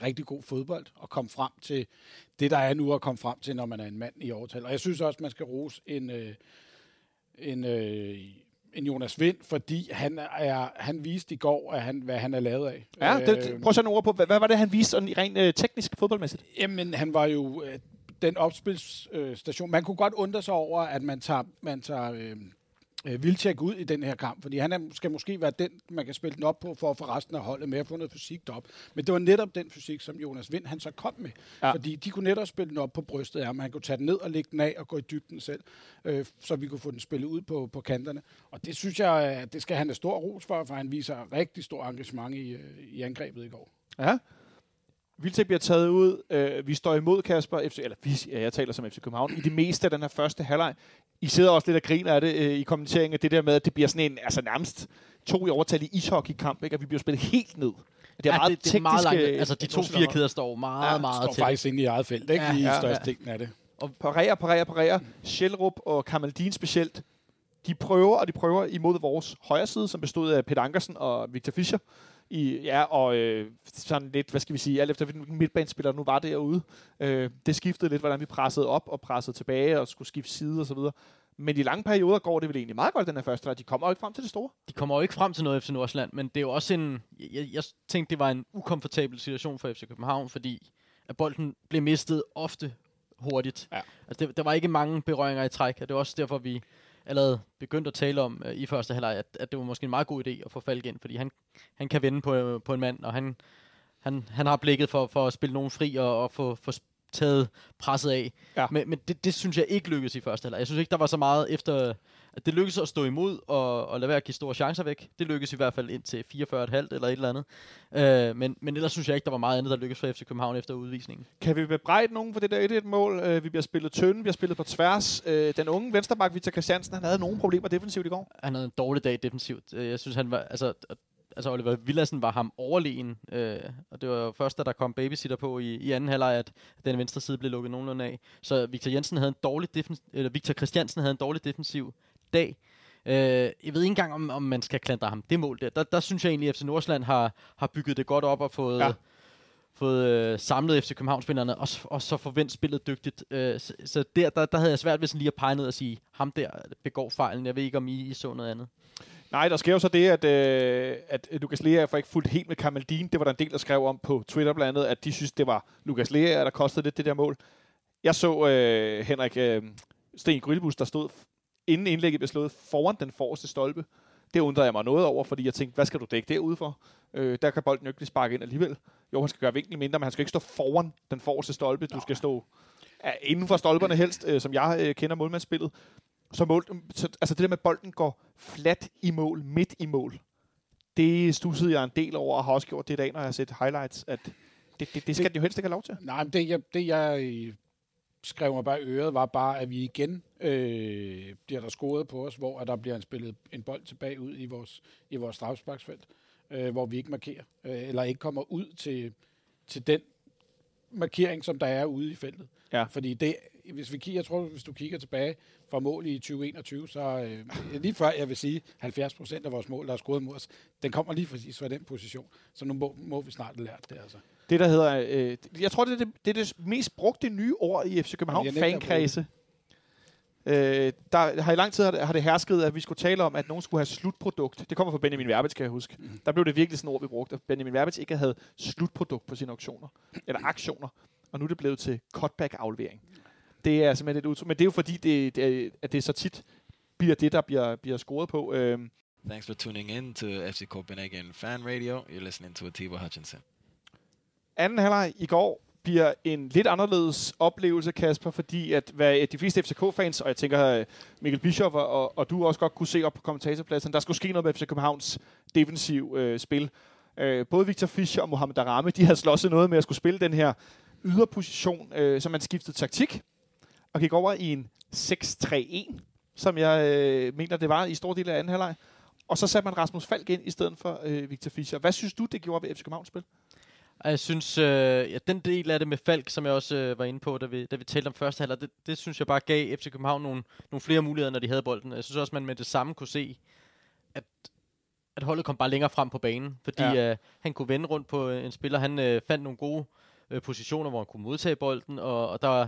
rigtig god fodbold og komme frem til det, der er nu at komme frem til, når man er en mand i overtal. Og jeg synes også, man skal rose en, øh, en, øh, en Jonas Vind, fordi han, er, han viste i går, at han, hvad han er lavet af. Ja, det, Øh, prøv at sætte nogle ord på, hvad, hvad var det, han viste sådan rent øh, teknisk fodboldmæssigt? Jamen, han var jo øh, den opspilsstation. Man kunne godt undre sig over, at man tager, man tager øh, øh, Vilcek ud i den her kamp, fordi han er, skal måske være den, man kan spille den op på, for at få resten af holdet med at få noget fysik op. Men det var netop den fysik, som Jonas Vind han så kom med. Ja. Fordi de kunne netop spille den op på brystet af, men han kunne tage den ned og lægge den af og gå i dybden selv, øh, så vi kunne få den spillet ud på, på kanterne. Og det synes jeg, at det skal han have stor ros for, for han viser rigtig stor engagement i, øh, i angrebet i går. Ja. Vildtæk bliver taget ud. Øh, vi står imod Kasper, FC, eller vi, ja, jeg taler som FC København, i det meste af den her første halvleg. I sidder også lidt og griner af det øh, i kommenteringen, det der med, at det bliver sådan en, altså nærmest to i overtal i ishockeykamp, ikke? og vi bliver spillet helt ned. Det er ja, meget det, det er meget langt. Altså, de to fire kæder står meget, Ja, meget står tæt. faktisk inde i eget felt, ikke? Ja, Ja, Lige ja, ja, størstedelen af det. og parerer, parerer, parerer. Sjælrup og Kamaldin specielt, de prøver, og de prøver imod vores højre side, som bestod af Peter Ankersen og Victor Fischer. I, ja, og øh, sådan lidt, hvad skal vi sige, alt efter hvilken midtbanespiller nu var derude. Øh, det skiftede lidt, hvordan vi pressede op og pressede tilbage og skulle skifte side og så videre. Men i lange perioder går det vel egentlig meget godt, den her første, og de kommer jo ikke frem til det store. De kommer jo ikke frem til noget FC Nordsjælland, men det er jo også en... Jeg, jeg tænkte, det var en ukomfortabel situation for FC København, fordi at bolden blev mistet ofte hurtigt. Ja. Altså, det, der var ikke mange berøringer i træk, og det var også derfor, vi allerede begyndte at tale om uh, i første halvleg, at, at det var måske en meget god idé at få Falk ind, fordi han, han kan vende på, øh, på en mand, og han, han, han har blikket for, for at spille nogen fri og, og få, få taget presset af. Ja. Men, men det, det synes jeg ikke lykkedes i første halvleg. Jeg synes ikke, der var så meget efter... At det lykkedes at stå imod og, og lade være at give store chancer væk. Det lykkedes i hvert fald indtil 44,5 eller et eller andet. Øh, men, men ellers synes jeg ikke, der var meget andet, der lykkedes for FC København efter udvisningen. Kan vi bebrejde nogen for det der 1-1-mål? Øh, vi bliver spillet tynde, vi har spillet på tværs. Øh, den unge vensterbak, Victor Christiansen, han havde nogle problemer defensivt i går. Han havde en dårlig dag defensivt. Øh, Jeg synes, han var... Altså, altså Oliver Villadsen var ham overlegen, øh, og det var jo først, da der kom babysitter på i, i anden halvleg, at den venstre side blev lukket nogenlunde af. Så Victor Jensen havde en dårlig defens- eller Victor Christiansen havde en dårlig defensiv dag. Øh, jeg ved ikke engang, om, om man skal klandre ham det mål der. Der, der synes jeg egentlig, at FC Nordsjælland har, har bygget det godt op og fået, Ja. fået øh, samlet FC København-spillerne, og, og så forventet spillet dygtigt. Øh, så, så der, der, der havde jeg svært ved sådan lige at pege ned og sige, ham der begår fejlen. Jeg ved ikke, om I, I så noget andet. Nej, der sker jo så det, at, øh, at Lukas Lea får ikke fuldt helt med Kamaldin. Det var der en del, der skrev om på Twitter blandt andet, at de synes, det var Lukas Lea, der kostede lidt det der mål. Jeg så øh, Henrik øh, Sten Grillbus, der stod, inden indlægget blev slået, foran den forreste stolpe. Det undrede jeg mig noget over, fordi jeg tænkte, hvad skal du dække derude for? Øh, der kan bolden jo ikke blive sparket ind alligevel. Jo, han skal gøre vinklen mindre, men han skal ikke stå foran den forreste stolpe. Du skal stå ja, inden for stolperne helst, øh, som jeg øh, kender målmandsspillet. Så, mål, så altså det der med, at bolden går flat i mål, midt i mål, det stussede jeg en del over, og har også gjort det i dag, når jeg har set highlights, at det, det, det skal den jo helst ikke have lov til. Nej, men det jeg, det jeg øh, skrev mig bare øret, var bare, at vi igen øh, bliver der scoret på os, hvor at der bliver spillet en bold tilbage ud i vores, i vores strafsparksfelt, øh, hvor vi ikke markerer, øh, eller ikke kommer ud til, til den markering, som der er ude i feltet. Ja. Fordi det, hvis vi kigger, jeg tror, hvis du kigger tilbage fra mål i 2021, så øh, lige før jeg vil sige, 70 procent af vores mål, der er scoret mod os, den kommer lige præcis fra den position. Så nu må, må vi snart lært det, altså. Det, der hedder... Øh, jeg tror, det er det, det er det mest brugte nye ord i FC København fankredse. Øh, der har i lang tid har det, har det hersket, at vi skulle tale om, at nogen skulle have slutprodukt. Det kommer fra Benjamin Verbitz, kan jeg huske. Mm. Der blev det virkelig sådan ord, vi brugte, at Benjamin Verbitz ikke havde slutprodukt på sine auktioner. Eller aktioner. Og nu er det blevet til cutback-aflevering. Det er simpelthen et udtryk. Men det er jo fordi, det, det, er- at det så tit bliver det, der bliver, bliver scoret på. Øh, Thanks for tuning in to FC Copenhagen Fan Radio. You're listening to Atiba Hutchinson. anden halvleg i går bliver en lidt anderledes oplevelse, Kasper, fordi at hvad de fleste FCK-fans, og jeg tænker øh, Mikkel Bischoff og, og, og du også godt kunne se op på kommentatorpladsen, der skulle ske noget med FC Københavns defensiv øh, spil. Øh, både Victor Fischer og Mohamed Darame, de havde slåsset noget med at skulle spille den her yderposition, øh, så man skiftede taktik og gik over i en 6-3-1, som jeg øh, mener, det var i stor del af anden halvleg. Og så satte man Rasmus Falk ind i stedet for øh, Victor Fischer. Hvad synes du, det gjorde ved FC Københavns spil? Jeg synes, øh, ja, den del af det med Falk, som jeg også øh, var inde på, da vi, da vi talte om første halvleg, det, det synes jeg bare gav FC København nogle, nogle flere muligheder, når de havde bolden. Jeg synes også, man med det samme kunne se, at, at holdet kom bare længere frem på banen, fordi Ja. ja. øh, han kunne vende rundt på øh, en spiller. Han øh, fandt nogle gode øh, positioner, hvor han kunne modtage bolden, og, og der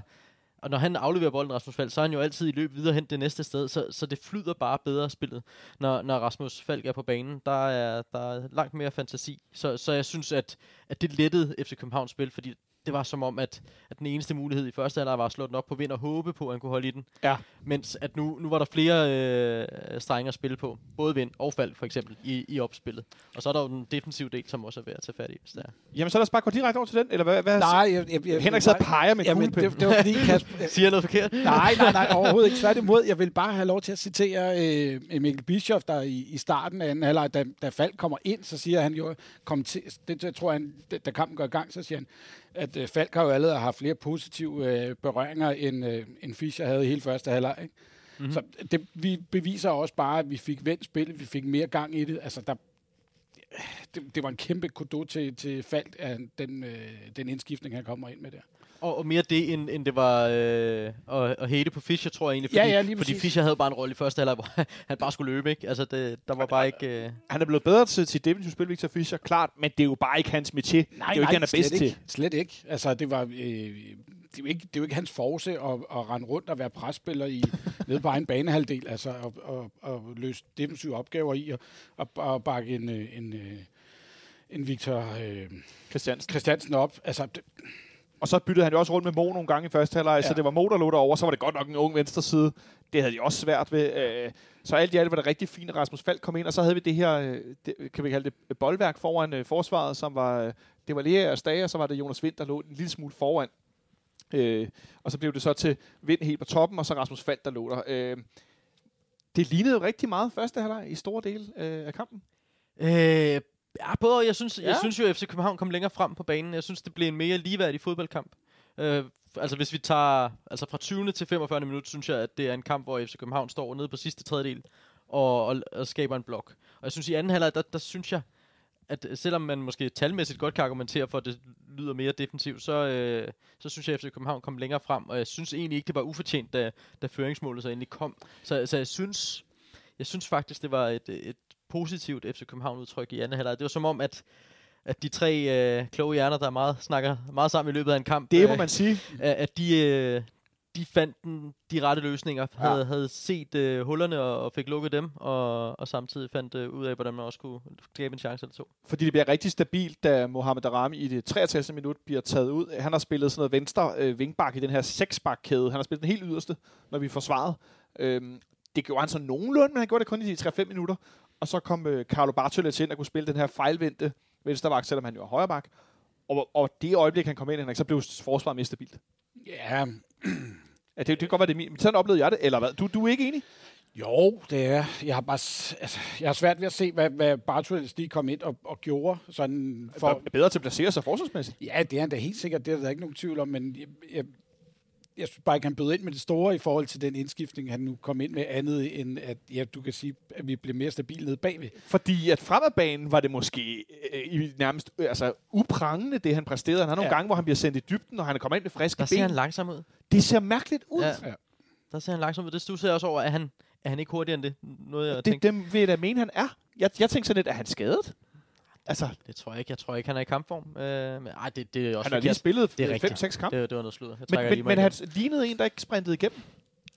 og når han afleverer bolden, Rasmus Falk, så er han jo altid i løb videre hen det næste sted, så, så det flyder bare bedre spillet, når, når Rasmus Falk er på banen. Der er, der er langt mere fantasi, så, så jeg synes, at, at det lettede FC Københavns spil, fordi det var som om, at, at den eneste mulighed i første halvleg var at slå den op på vind og håbe på, at han kunne holde i den. Ja. Mens at nu, nu var der flere øh, strenge at spille på. Både vind og fald, for eksempel, i, i opspillet. Og så er der jo den defensive del, som også er værd at tage fat i, hvis der er. Jamen, så lad os bare gå direkte over til den, eller hvad? hvad Nej, jeg, jeg, jeg, Henrik sidder og peger med Jamen, kuglepen. det, det var fordi, Kasper, Siger jeg noget forkert? Nej, nej, nej, overhovedet ikke. Tværtimod, jeg vil bare have lov til at citere øh, Mikkel Bischoff, der i, i starten af anden halvleg, da, da Falk kommer ind, så siger han jo, kommenter, det, det tror jeg, han, da, da kampen går i gang, så siger han, at øh, Falk har jo allerede haft flere positive øh, berøringer, end, øh, end Fischer havde i hele første halvleg. Ikke? Mm-hmm. Så det vi beviser også bare, at vi fik vendt spillet, vi fik mere gang i det. Altså, der, det, det var en kæmpe kudo til, til Falk, af den, øh, den indskiftning, han kommer ind med der. Og, og mere det, end, end det var øh, at, at hate på Fischer, tror jeg egentlig. Fordi, Ja, ja, lige fordi. Fischer havde bare en rolle i første halvleg, hvor han bare skulle løbe, ikke? Altså, det, der var bare ikke... Øh... Han er blevet bedre til sit defensive spil, Victor Fischer, klart, men det er jo bare ikke hans métier. det er jo ikke, han er slet bedst ikke. til. Slet ikke. Altså, det var... Øh, det er, jo ikke, det er jo ikke hans force at, at rende rundt og være presspiller i, nede på egen banehalvdel, altså at, at, at løse defensive opgaver i, og, og, og bakke en, øh, en, øh, en Victor øh, Christiansen. Christiansen op. Altså, det, Og så byttede han jo også rundt med Mo nogle gange i første halvleg, ja. så det var Mo, der lå derovre, så var det godt nok en ung venstre side. Det havde de også svært ved. Øh, så alt i alt var det rigtig fint, at Rasmus Falk kom ind, og så havde vi det her, øh, det, kan vi kalde det, boldværk foran øh, forsvaret, som var, øh, det var Lea og Stage, og så var det Jonas Vind, der lå en lille smule foran. Øh, og så blev det så til Vind helt på toppen, og så Rasmus Falk, der lå der. Øh, det lignede jo rigtig meget første halvleg i store dele øh, af kampen. Øh, ja, både og. Jeg synes. Ja. jeg synes jo, at FC København kom længere frem på banen. Jeg synes, det blev en mere ligeværdig fodboldkamp. Øh, altså hvis vi tager altså fra 20. til 45. minut, synes jeg, at det er en kamp, hvor FC København står nede på sidste tredjedel og, og, og skaber en blok. Og jeg synes, i anden halvleg, der, der synes jeg, at selvom man måske talmæssigt godt kan argumentere for, at det lyder mere defensivt, så, øh, så synes jeg, at FC København kom længere frem. Og jeg synes egentlig ikke, det var ufortjent, da, da føringsmålet så endelig kom. Så, så jeg synes, jeg synes faktisk, det var et, et positivt FC København-udtryk i anden halvleg. Det var som om, at, at de tre øh, kloge hjerner, der meget snakker meget sammen i løbet af en kamp, Det må øh, man sige. at at de, øh, de fandt den, de rette løsninger, Ja. havde, havde set øh, hullerne og, og fik lukket dem, og, og samtidig fandt øh, ud af, hvordan man også kunne skabe en chance eller to. Fordi det bliver rigtig stabilt, da Mohamed Darami i det 63. minut bliver taget ud. Han har spillet sådan noget venstre øh, vingbak i den her seksbakkæde. Han har spillet den helt yderste, når vi forsvaret. Øhm, det gjorde han så nogenlunde, men han gjorde det kun i de 3-5 minutter. Og så kom øh, Carlo Bartolet ind og kunne spille den her fejlvendte venstreback, selvom han jo er højreback. Og, og det øjeblik, han kom ind, Henrik, så blev forsvaret mere stabilt. ja, Ja, det, det kan godt være, det er min. Sådan oplevede jeg det, eller hvad? Du, du er ikke enig? Jo, det er. Jeg har bare altså, jeg har svært ved at se, hvad, hvad Bartels lige kom ind og, og gjorde. Sådan For... for, Er bedre til at placere sig forsvarsmæssigt. ja, det er han da helt sikkert. Det er der ikke nogen tvivl om. Men jeg, jeg, jeg synes bare ikke, han bød ind med det store i forhold til den indskiftning, han nu kom ind med andet end, at ja, du kan sige, at vi blev mere stabile nede bagved. Fordi at fremadbanen var det måske øh, i nærmest øh, altså, uprangende, det han præsterede. Han har nogle ja. Gange, hvor han bliver sendt i dybden, og han er kommet ind med friske Der ser han ben. langsom ud. Det ser mærkeligt ud. Ja. Ja. Der ser han langsom ud. Det stusser jeg også over, at han, er han ikke hurtigere end det? Noget jeg Det, tænkte. dem vil jeg da mene, han er. Jeg, jeg tænker sådan lidt, er han skadet? Altså, Det tror jeg ikke. Jeg tror ikke, han er i kampform. Øh, men, ej, det, det er også han har lige spillet Det er rigtigt. 5-6 kampe. Det, det var noget sludder. Jeg Men, trækker men, men han lignede en, der ikke sprintede igennem.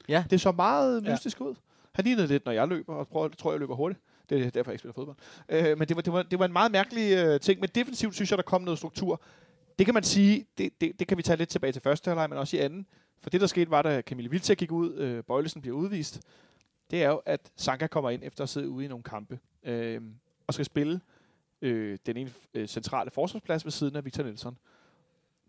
Ja. Det så meget Ja. mystisk ud. Han lignede lidt, når jeg løber, og prøver, tror, jeg løber hurtigt. Det er derfor, jeg ikke spiller fodbold. Øh, men det var, det, var, det var en meget mærkelig øh, ting. Men defensivt synes jeg, der kom noget struktur. Det kan man sige, det, det, det kan vi tage lidt tilbage til første halvleg, men også i anden. For det, der skete, var, da Camille Vilcek gik ud, øh, Bøjlesen bliver udvist, det er jo, at Sanka kommer ind efter at sidde ude i nogle kampe, øh, og skal spille øh, den ene øh, centrale forsvarsplads ved siden af Victor Nielsen.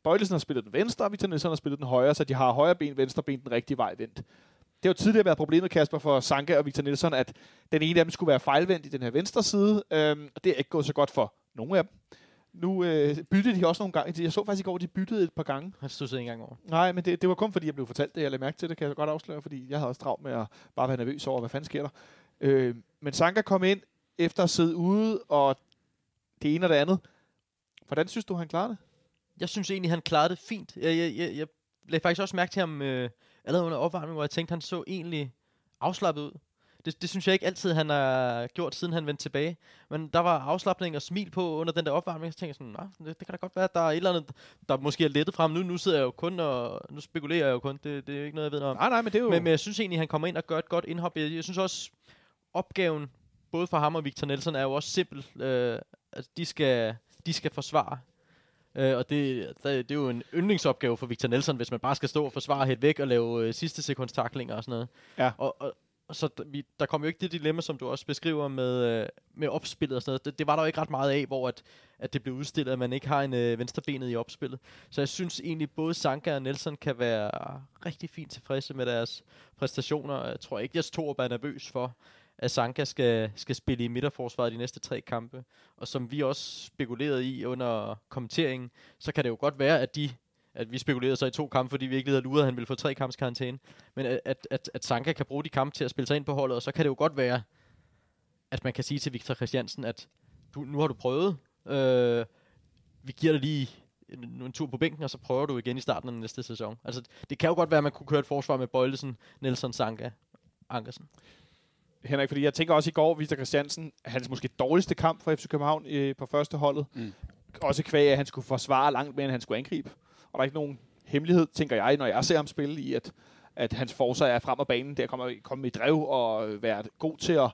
Bøjlesen har spillet den venstre, og Victor Nielsen har spillet den højre, så de har højre ben, venstre ben den rigtige vej vendt. Det har jo tidligere været problemet, Kasper, for Sanka og Victor Nielsen, at den ene af dem skulle være fejlvendt i den her venstre side, øhm, og det er ikke gået så godt for nogen af dem. Nu øh, byttede de også nogle gange. Jeg så faktisk i går, de byttede et par gange. Han stussede ikke engang over. Nej, men det, det var kun fordi, jeg blev fortalt det. Jeg lagde mærke til det, kan jeg godt afsløre, fordi jeg havde også travlt med at bare være nervøs over, hvad fanden sker der. Øh, men Sanka kom ind efter at sidde ude, og det ene og det andet. Hvordan synes du, han klarede det? Jeg synes egentlig, han klarede det fint. Jeg, jeg, jeg, jeg lagde faktisk også mærke til ham øh, allerede under opvarmning, hvor jeg tænkte, han så egentlig afslappet ud. Det, det synes jeg ikke altid, han har gjort, siden han vendte tilbage. Men der var afslappning og smil på under den der opvarmning. Så tænkte jeg sådan, "Nå, det, det kan da godt være, at der er et eller andet, der måske er lettet frem. Nu, nu sidder jeg jo kun og... Nu spekulerer jeg jo kun. Det, det er jo ikke noget, jeg ved noget om. Nej, nej, men det er jo... Men, men jeg synes egentlig, han kommer ind og gør et godt indhop. Jeg, jeg synes også, opgaven, både for ham og Victor Nelson, er jo også simpel. Øh, altså, de skal, de skal forsvare. Øh, og det, det, det er jo en yndlingsopgave for Victor Nelson, hvis man bare skal stå og forsvare helt væk og lave øh, sidste sekunds taklinger og sådan noget. Ja. Og, og, så vi, der kom jo ikke det dilemma, som du også beskriver med, øh, med opspillet og sådan noget. Det, det var der jo ikke ret meget af, hvor at, at det blev udstillet, at man ikke har en øh, venstrebenet i opspillet. Så jeg synes egentlig, både Sanka og Nelson kan være rigtig fint tilfredse med deres præstationer. Jeg tror ikke, jeg Torup er nervøs for, at Sanka skal, skal spille i midterforsvaret de næste tre kampe. Og som vi også spekulerede i under kommenteringen, så kan det jo godt være, at de at vi spekulerede så i to kampe, fordi vi ikke havde luret, at han ville få tre kamps karantæne. Men at, at, at, at Sanka kan bruge de kampe til at spille sig ind på holdet, og så kan det jo godt være, at man kan sige til Victor Christiansen, at du, nu har du prøvet, øh, vi giver dig lige en, en tur på bænken, og så prøver du igen i starten af den næste sæson. Altså, det kan jo godt være, at man kunne køre et forsvar med Bøjlesen, Nelson, Sanka, Ankersen. Henrik, fordi jeg tænker også i går, Victor Christiansen, hans måske dårligste kamp for FC København øh, på første holdet. Mm. Også kvæg, at han skulle forsvare langt mere, end han skulle angribe. Og der er ikke nogen hemmelighed, tænker jeg, når jeg ser ham spille i, at, at hans forsvar er frem af banen, der kommer komme i drev og være god til at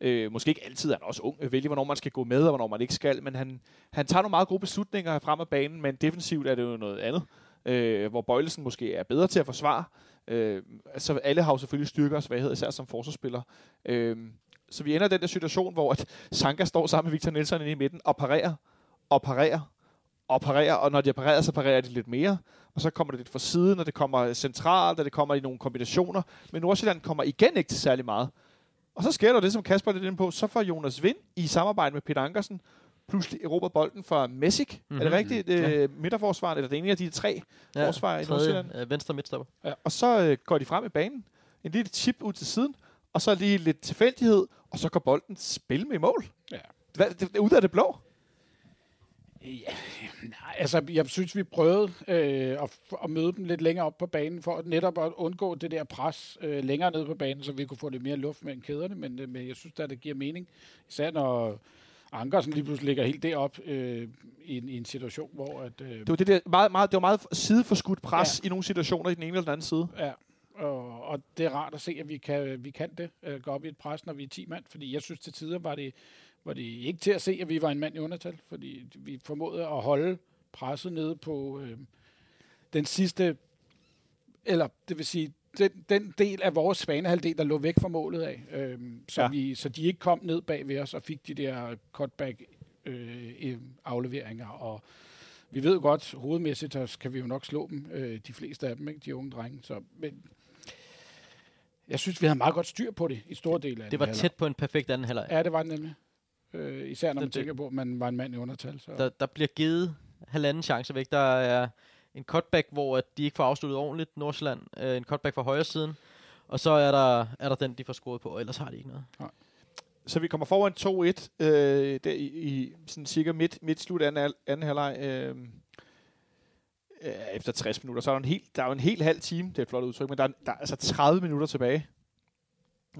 Øh, måske ikke altid er han også ung, vælge hvornår man skal gå med, og hvornår man ikke skal, men han, han tager nogle meget gode beslutninger frem af banen, men defensivt er det jo noget andet, øh, hvor Bøjlesen måske er bedre til at forsvare. Øh, altså alle har jo selvfølgelig styrker og svaghed, især som forsvarsspiller. Øh, så vi ender i den der situation, hvor at Sanka står sammen med Victor Nielsen inde i midten og parerer, og parerer, og parerer, og når de parerer, så parerer de lidt mere, og så kommer det lidt fra siden, og det kommer centralt, og det kommer i nogle kombinationer, men Nordsjælland kommer igen ikke til særlig meget. Og så sker der det, som Kasper er lidt inde på, så får Jonas Vind i samarbejde med Peter Ankersen pludselig erobret bolden fra Messick. Mm-hmm. Er det mhm. rigtigt? Ja. Øh, midterforsvaret, eller det ene af de tre ja, forsvarer i Nordsjælland? Øh, venstre midtstopper. Ja, og så øh, går de frem i banen. En lille chip ud til siden, og så lige lidt tilfældighed, og så går bolden spil med i mål. Ja. Hvad, det, det, ud af det blå. Ja, nej, altså jeg synes, vi prøvede øh, at, at møde dem lidt længere op på banen, for at netop at undgå det der pres øh, længere ned på banen, så vi kunne få lidt mere luft mellem kæderne, men, øh, men jeg synes at det giver mening. Især når Ankersen lige pludselig ligger helt derop øh, i, en, i en situation, hvor... At, øh, det, var det, der meget, meget, det var meget sideforskudt pres ja. i nogle situationer i den ene eller den anden side. Ja, og, og det er rart at se, at vi kan, vi kan det, øh, gå op i et pres, når vi er 10 mand, fordi jeg synes til tider var det var det ikke til at se, at vi var en mand i undertal, fordi vi formåede at holde presset nede på øh, den sidste, eller det vil sige, den, den del af vores banehalvdel, der lå væk fra målet af, øh, så, ja. vi, så de ikke kom ned bag ved os og fik de der cutback øh, afleveringer, og vi ved godt, hovedmæssigt så kan vi jo nok slå dem, øh, de fleste af dem, ikke, de unge drenge, så, men jeg synes, vi havde meget godt styr på det i store dele af Det var tæt på en perfekt anden halvleg. Ja, det var det nemlig. Øh, især når det, man tænker på, at man var en mand i undertal. Så. Der, der bliver givet halvanden chance væk. Der er en cutback, hvor at de ikke får afsluttet ordentligt, Nordsjælland. Øh, en cutback fra højre siden. Og så er der, er der den, de får scoret på, og ellers har de ikke noget. Nej. Så vi kommer foran 2-1 øh, der i, i sådan cirka midt, midt slut anden, anden halvleg. Øh, øh, efter 60 minutter. Så er der, en hel, der er jo en helt halv time, det er et flot udtryk, men der er, der er altså 30 minutter tilbage.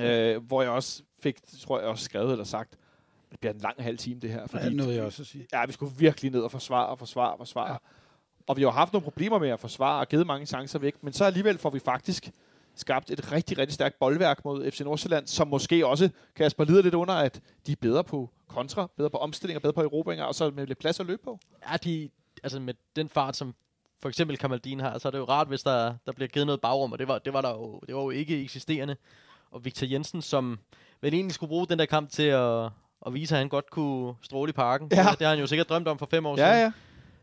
Øh, hvor jeg også fik, tror jeg også skrevet eller sagt, det bliver en lang halv time, det her. Fordi, ja, noget jeg også at sige. Ja, vi skulle virkelig ned og forsvare og forsvare og forsvare. Ja. Og vi har haft nogle problemer med at forsvare og givet mange chancer væk, men så alligevel får vi faktisk skabt et rigtig, rigtig stærkt boldværk mod FC Nordsjælland, som måske også, Kasper, lider lidt under, at de er bedre på kontra, bedre på omstillinger, bedre på erobringer, og så med lidt plads at løbe på. Ja, de, altså med den fart, som for eksempel Kamaldin har, så er det jo rart, hvis der, der bliver givet noget bagrum, og det var, det var der jo, det var jo ikke eksisterende. Og Victor Jensen, som vel egentlig skulle bruge den der kamp til at, og vise, at han godt kunne stråle i parken. Ja. Det har han jo sikkert drømt om for fem år ja, siden. Ja.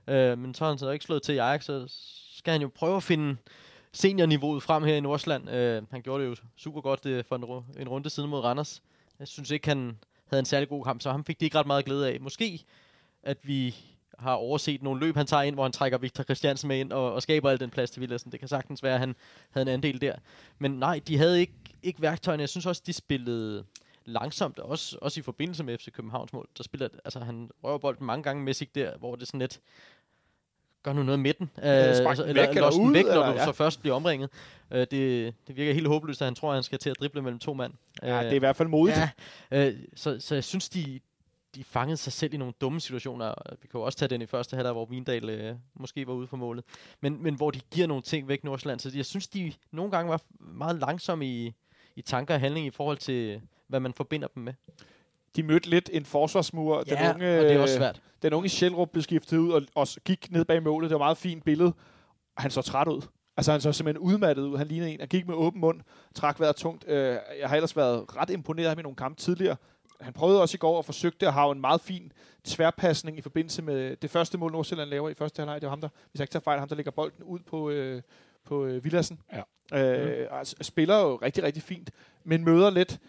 Øh, men så har så ikke slået til Ajax, så skal han jo prøve at finde seniorniveauet frem her i Nordsland. Øh, han gjorde det jo super godt det, øh, for en, en runde siden mod Randers. Jeg synes ikke, han havde en særlig god kamp, så ham fik det ikke ret meget glæde af. Måske, at vi har overset nogle løb, han tager ind, hvor han trækker Victor Christiansen med ind og, og skaber al den plads til Villadsen. Det kan sagtens være, at han havde en andel der. Men nej, de havde ikke, ikke værktøjerne. Jeg synes også, de spillede langsomt, også, også i forbindelse med FC Københavns mål. Der spiller, altså han røver bolden mange gange med sig der, hvor det sådan lidt, gør nu noget med den. Øh, altså, eller, eller, eller den væk, når du ja. så først bliver omringet. Øh, det, det virker helt håbløst, at han tror, at han skal til at drible mellem to mand. Ja, øh, det er i hvert fald modigt. Ja, øh, så, så jeg synes, de, de fangede sig selv i nogle dumme situationer. Vi kan jo også tage den i første halvdel, hvor Vindal øh, måske var ude for målet. Men, men hvor de giver nogle ting væk Nordsjælland. Så jeg synes, de nogle gange var meget langsomme i, i tanker og handling i forhold til, hvad man forbinder dem med. De mødte lidt en forsvarsmur. Ja, den unge, og det er også svært. Den unge Sjælrup blev skiftet ud og, og gik ned bag målet. Det var et meget fint billede. Han så træt ud. Altså han så simpelthen udmattet ud. Han lignede en, han gik med åben mund, trak vejret tungt. Øh, jeg har ellers været ret imponeret af ham i nogle kampe tidligere. Han prøvede også i går og forsøgte at have en meget fin tværpasning i forbindelse med det første mål, Nordsjælland laver i første halvleg. Det var ham, der, hvis jeg ikke tager fejl, ham, der lægger bolden ud på, øh, på øh, Villassen. Ja. Øh, mm. altså, spiller jo rigtig, rigtig fint, men møder lidt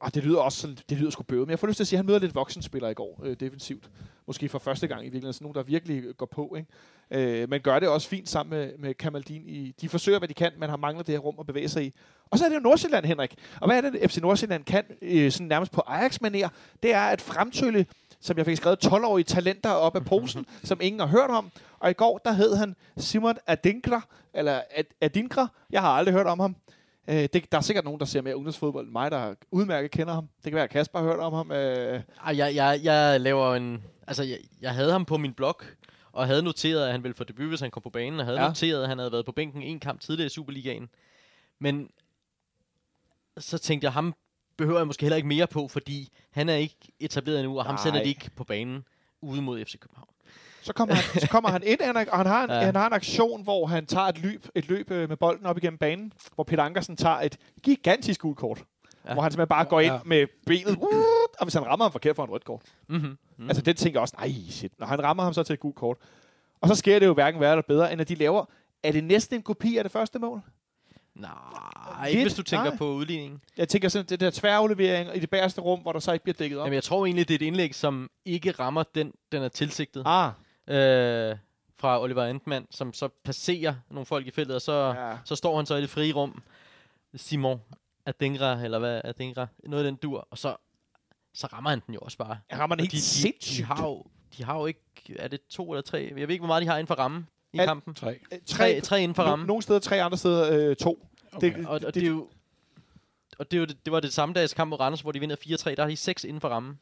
Ah, det lyder også sådan, det lyder sgu bøvet, men jeg får lyst til at sige, at han møder lidt voksenspillere i går, øh, defensivt. Måske for første gang i virkeligheden, sådan nogen, der virkelig går på, ikke? Øh, men gør det også fint sammen med, med Kamaldin. I, de forsøger, hvad de kan, men har manglet det her rum at bevæge sig i. Og så er det jo Nordsjælland, Henrik. Og hvad er det, FC Nordsjælland kan, øh, sådan nærmest på Ajax-manér? Det er at fremtølle, som jeg fik skrevet, 12-årige talenter op af posen, som ingen har hørt om. Og i går, der hed han Simon Adinkra, eller Ad- Adinkra. Jeg har aldrig hørt om ham. Øh, det, der er sikkert nogen, der ser mere ungdomsfodbold end mig, der udmærket kender ham. Det kan være, at Kasper har hørt om ham. Øh, Ej, jeg, jeg, jeg laver en... Altså, jeg, jeg havde ham på min blog, og havde noteret, at han ville få debut, hvis han kom på banen, og havde Ja. noteret, at han havde været på bænken en kamp tidligere i Superligaen. Men så tænkte jeg, ham behøver jeg måske heller ikke mere på, fordi han er ikke etableret endnu, og ham Nej. sender de ikke på banen ude mod FC København. Så, kommer han, så kommer han ind, Henrik, og han har, en, ja. Han har en aktion, hvor han tager et løb, et løb øh, med bolden op igennem banen, hvor Peter Ankersen tager et gigantisk gult kort. Ja. Hvor han simpelthen bare går ind Ja. med benet, og hvis han rammer ham forkert, får han rødt kort. Mm-hmm. Mm. Altså, det tænker jeg også, nej, shit. Når han rammer ham så til et gult kort. Og så sker det jo hverken værre eller bedre, end at de laver, er det næsten en kopi af det første mål? Nej, Lidt, ikke hvis du tænker nej. på udligningen. Jeg tænker sådan, det der tværaflevering i det bagerste rum, hvor der så ikke bliver dækket op. Jamen, jeg tror egentlig, det er et indlæg, som ikke rammer den, den er tilsigtet. ah, øh, fra Oliver Antmann, som så passerer nogle folk i feltet, og så, Ja. så står han så i det frie rum. Simon Adingra, eller hvad Adingra, noget af den dur, og så, så rammer han den jo også bare. jeg rammer den Og helt de, de, sindssygt. de, har jo, de har jo ikke, er det to eller tre? Jeg ved ikke, hvor meget de har inden for rammen i Alt- kampen. Tre. Øh, Tre, tre inden for rammen. nogle steder tre, andre steder øh, to. Okay. Det, Og, og det, er jo, og det, er jo, det, det var det samme dags kamp mod Randers, hvor de vinder 4-3. Der har de seks inden for rammen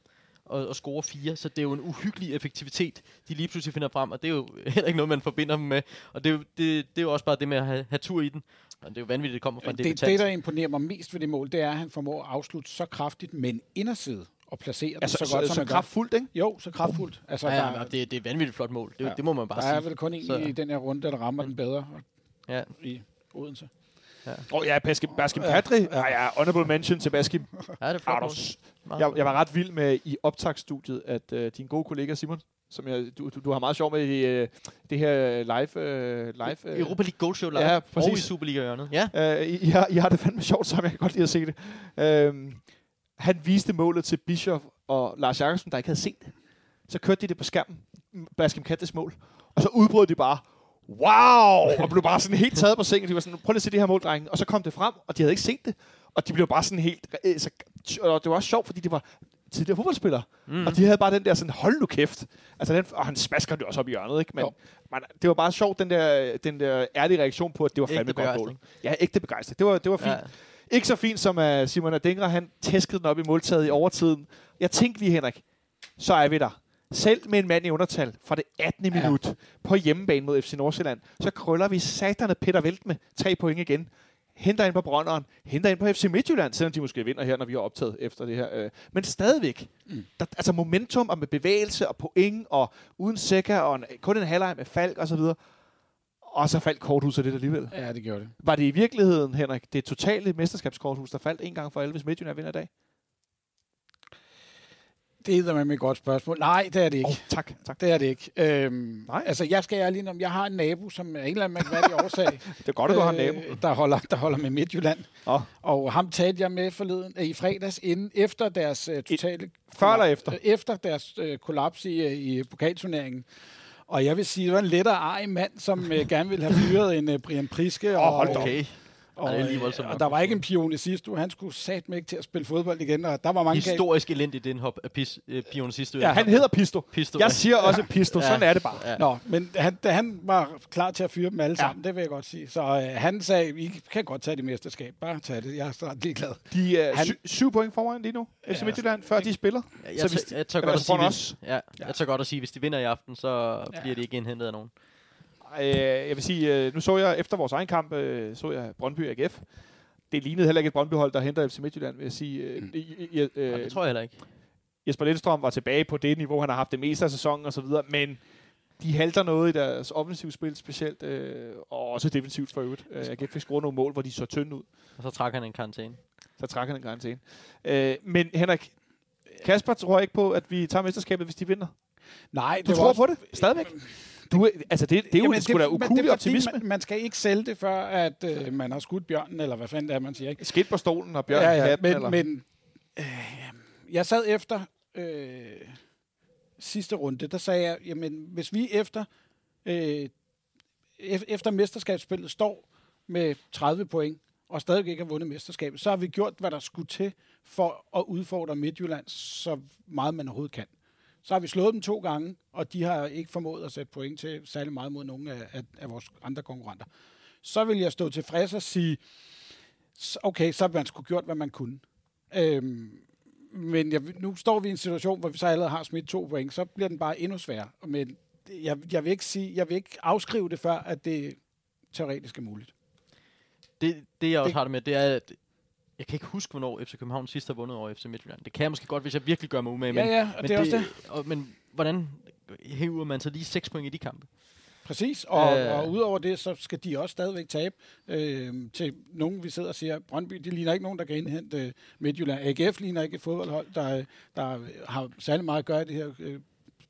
og, og scorer fire. Så det er jo en uhyggelig effektivitet, de lige pludselig finder frem. Og det er jo heller ikke noget, man forbinder dem med. Og det er jo, det, det er jo også bare det med at have, have tur i den. Og det er jo vanvittigt, det kommer fra en det, debutant. det, der imponerer mig mest ved det mål, det er, at han formår at afslutte så kraftigt med en inderside og placere den altså, så, så, godt, så, som så gør. kraftfuldt, ikke? Jo, så kraftfuldt. Altså, ja, der, ja, men det, det er et vanvittigt flot mål. Det, ja. Det må man bare der sige. er vel kun en Så- i den her runde, der rammer den bedre Ja. i Odense. Åh oh, ja, Baskim, Baskim Kadri. Ja, ja, honorable mention til Baskim. ja, det er flot jeg, jeg var ret vild med i optagsstudiet, at uh, din gode kollega Simon, som jeg, du, du, du har meget sjov med i uh, det her live... Uh, live uh, Europa League Gold Show live. Ja, og i præcis. Superliga-hjørnet. Ja. Uh, I, I, har, I har det fandme sjovt sammen, jeg kan godt lide at se det. Uh, han viste målet til Bischoff og Lars Jakobsen, der ikke havde set det. Så kørte de det på skærmen, Baskim Kattes mål, og så udbrød de bare, wow, og blev bare sådan helt taget på sengen. De var sådan, prøv lige at se det her mål, drenge. Og så kom det frem, og de havde ikke set det. Og de blev bare sådan helt... øh, Så, og det var også sjovt, fordi det var tidligere fodboldspillere. Mm. Og de havde bare den der sådan, hold nu kæft. Altså, den, og han smasker det også op i hjørnet, ikke? Men Jo. man, det var bare sjovt, den der, den der ærlige reaktion på, at det var fandme Ægte godt mål. Ja, ægte begejstring. Det var, det var fint. Ja. Ikke så fint som uh, Simon Adingra, han tæskede den op i måltaget i overtiden. Jeg tænkte lige, Henrik, så er vi der. Selv med en mand i undertal fra det 18. Ja. minut på hjemmebane mod FC Nordsjælland, så krøller vi saterne Peter Velt med tre point igen. Henter ind på Brønderen, henter ind på FC Midtjylland, selvom de måske vinder her, når vi har optaget efter det her. Øh. Men stadigvæk, mm. der, altså momentum og med bevægelse og point og uden sækker og en, kun en halvleg med Falk osv. Og så faldt korthuset lidt alligevel. Ja, det gjorde det. Var det i virkeligheden, Henrik, det totale mesterskabskorthus, der faldt en gang for alle, hvis Midtjylland vinder i dag? Det er med et godt spørgsmål. Nej, det er det ikke. Oh, tak, tak. Det er det ikke. Øhm, Nej. Altså, jeg skal ærlig om, jeg har en nabo, som er en eller anden mærkværdig årsag, Det er godt, at du har en nabo. øh, der, holder, der holder med Midtjylland. Åh. Og ham talte jeg med forleden, øh, i fredags, inden, efter deres øh, totale... Før eller efter? øh, Efter deres øh, kollaps i, øh, i pokalturneringen. Og jeg vil sige, det var en lettere arg mand, som øh, gerne ville have fyret en øh, Brian Priske. Åh, hold da. Okay. Og, Ja, det er lige øh, voldsomt og der var ikke en pion i sidste uge. Han skulle satme ikke til at spille fodbold igen, og der var mange. Historisk elendigt den hop af pis, øh, pion sidste uge. Ja, han hedder Pisto. Pisto. Jeg siger også Pisto. Sådan er det bare. Ja. Nå, men han, da han var klar til at fyre dem alle sammen, det vil jeg godt sige. Så øh, han sagde, I kan godt tage det mesterskab. Bare tag det. Jeg er snart ligeglad. De er Han- sy- syv point foran lige nu, FC Midtjylland, før de spiller. Jeg, jeg, Så hvis- jeg tør eller godt at sige, hvis, ja, jeg tør godt at sige, hvis de vinder i aften, så Ja. bliver de ikke indhentet af nogen. Øh, jeg vil sige, øh, nu så jeg efter vores egen kamp, øh, så jeg Brøndby AGF. Det lignede heller ikke et Brøndby-hold, der henter FC Midtjylland, vil jeg sige. Øh, Mm. i- i- i- Øh, øh, det tror jeg heller ikke. Jesper Lindstrøm var tilbage på det niveau, han har haft det meste af sæsonen og så videre, men de halter noget i deres offensivt spil specielt, øh, og også defensivt for øvrigt. Øh, AGF fik scoret nogle mål, hvor de så tynde ud. Og så trækker han en karantæne. Så trækker han en karantæne. Øh, men Henrik, Kasper tror ikke på, at vi tager mesterskabet, hvis de vinder. Nej, Du det var tror også- på det? Stadigvæk? Du, altså, det, det er jo Jamen, sgu da ukulig optimisme. Man, man skal ikke sælge det, før at øh, man har skudt bjørnen, eller hvad fanden det er, man siger. Ikke? Skidt på stolen og bjørn ja, ja, men, eller? men jeg sad efter øh, sidste runde, der sagde jeg, jamen hvis vi efter, øh, ef- efter mesterskabsspillet står med 30 point, og stadig ikke har vundet mesterskabet, så har vi gjort, hvad der skulle til for at udfordre Midtjylland så meget man overhovedet kan. Så har vi slået dem to gange, og de har ikke formået at sætte point til særlig meget mod nogle af, af, af vores andre konkurrenter. Så vil jeg stå tilfreds og sige, "S- okay, så har man skulle gjort, hvad man kunne. Øhm, men jeg, nu står vi i en situation, hvor vi så allerede har smidt to point, så bliver den bare endnu sværere. Men jeg, jeg, vil ikke sige, jeg vil ikke afskrive det før, at det teoretisk er muligt. Det, det jeg også Det- har det med, det er, at jeg kan ikke huske, hvornår FC København sidst har vundet over FC Midtjylland. Det kan jeg måske godt, hvis jeg virkelig gør mig umage. Men, ja, ja, og men det er også det. Og, men hvordan hæver man så lige 6 point i de kampe? Præcis, og, Øh. øh. og udover det, så skal de også stadigvæk tabe øh, til nogen, vi sidder og siger, Brøndby, de ligner ikke nogen, der kan indhente øh, Midtjylland. AGF ligner ikke et fodboldhold, der, der har særlig meget at gøre i det her, øh,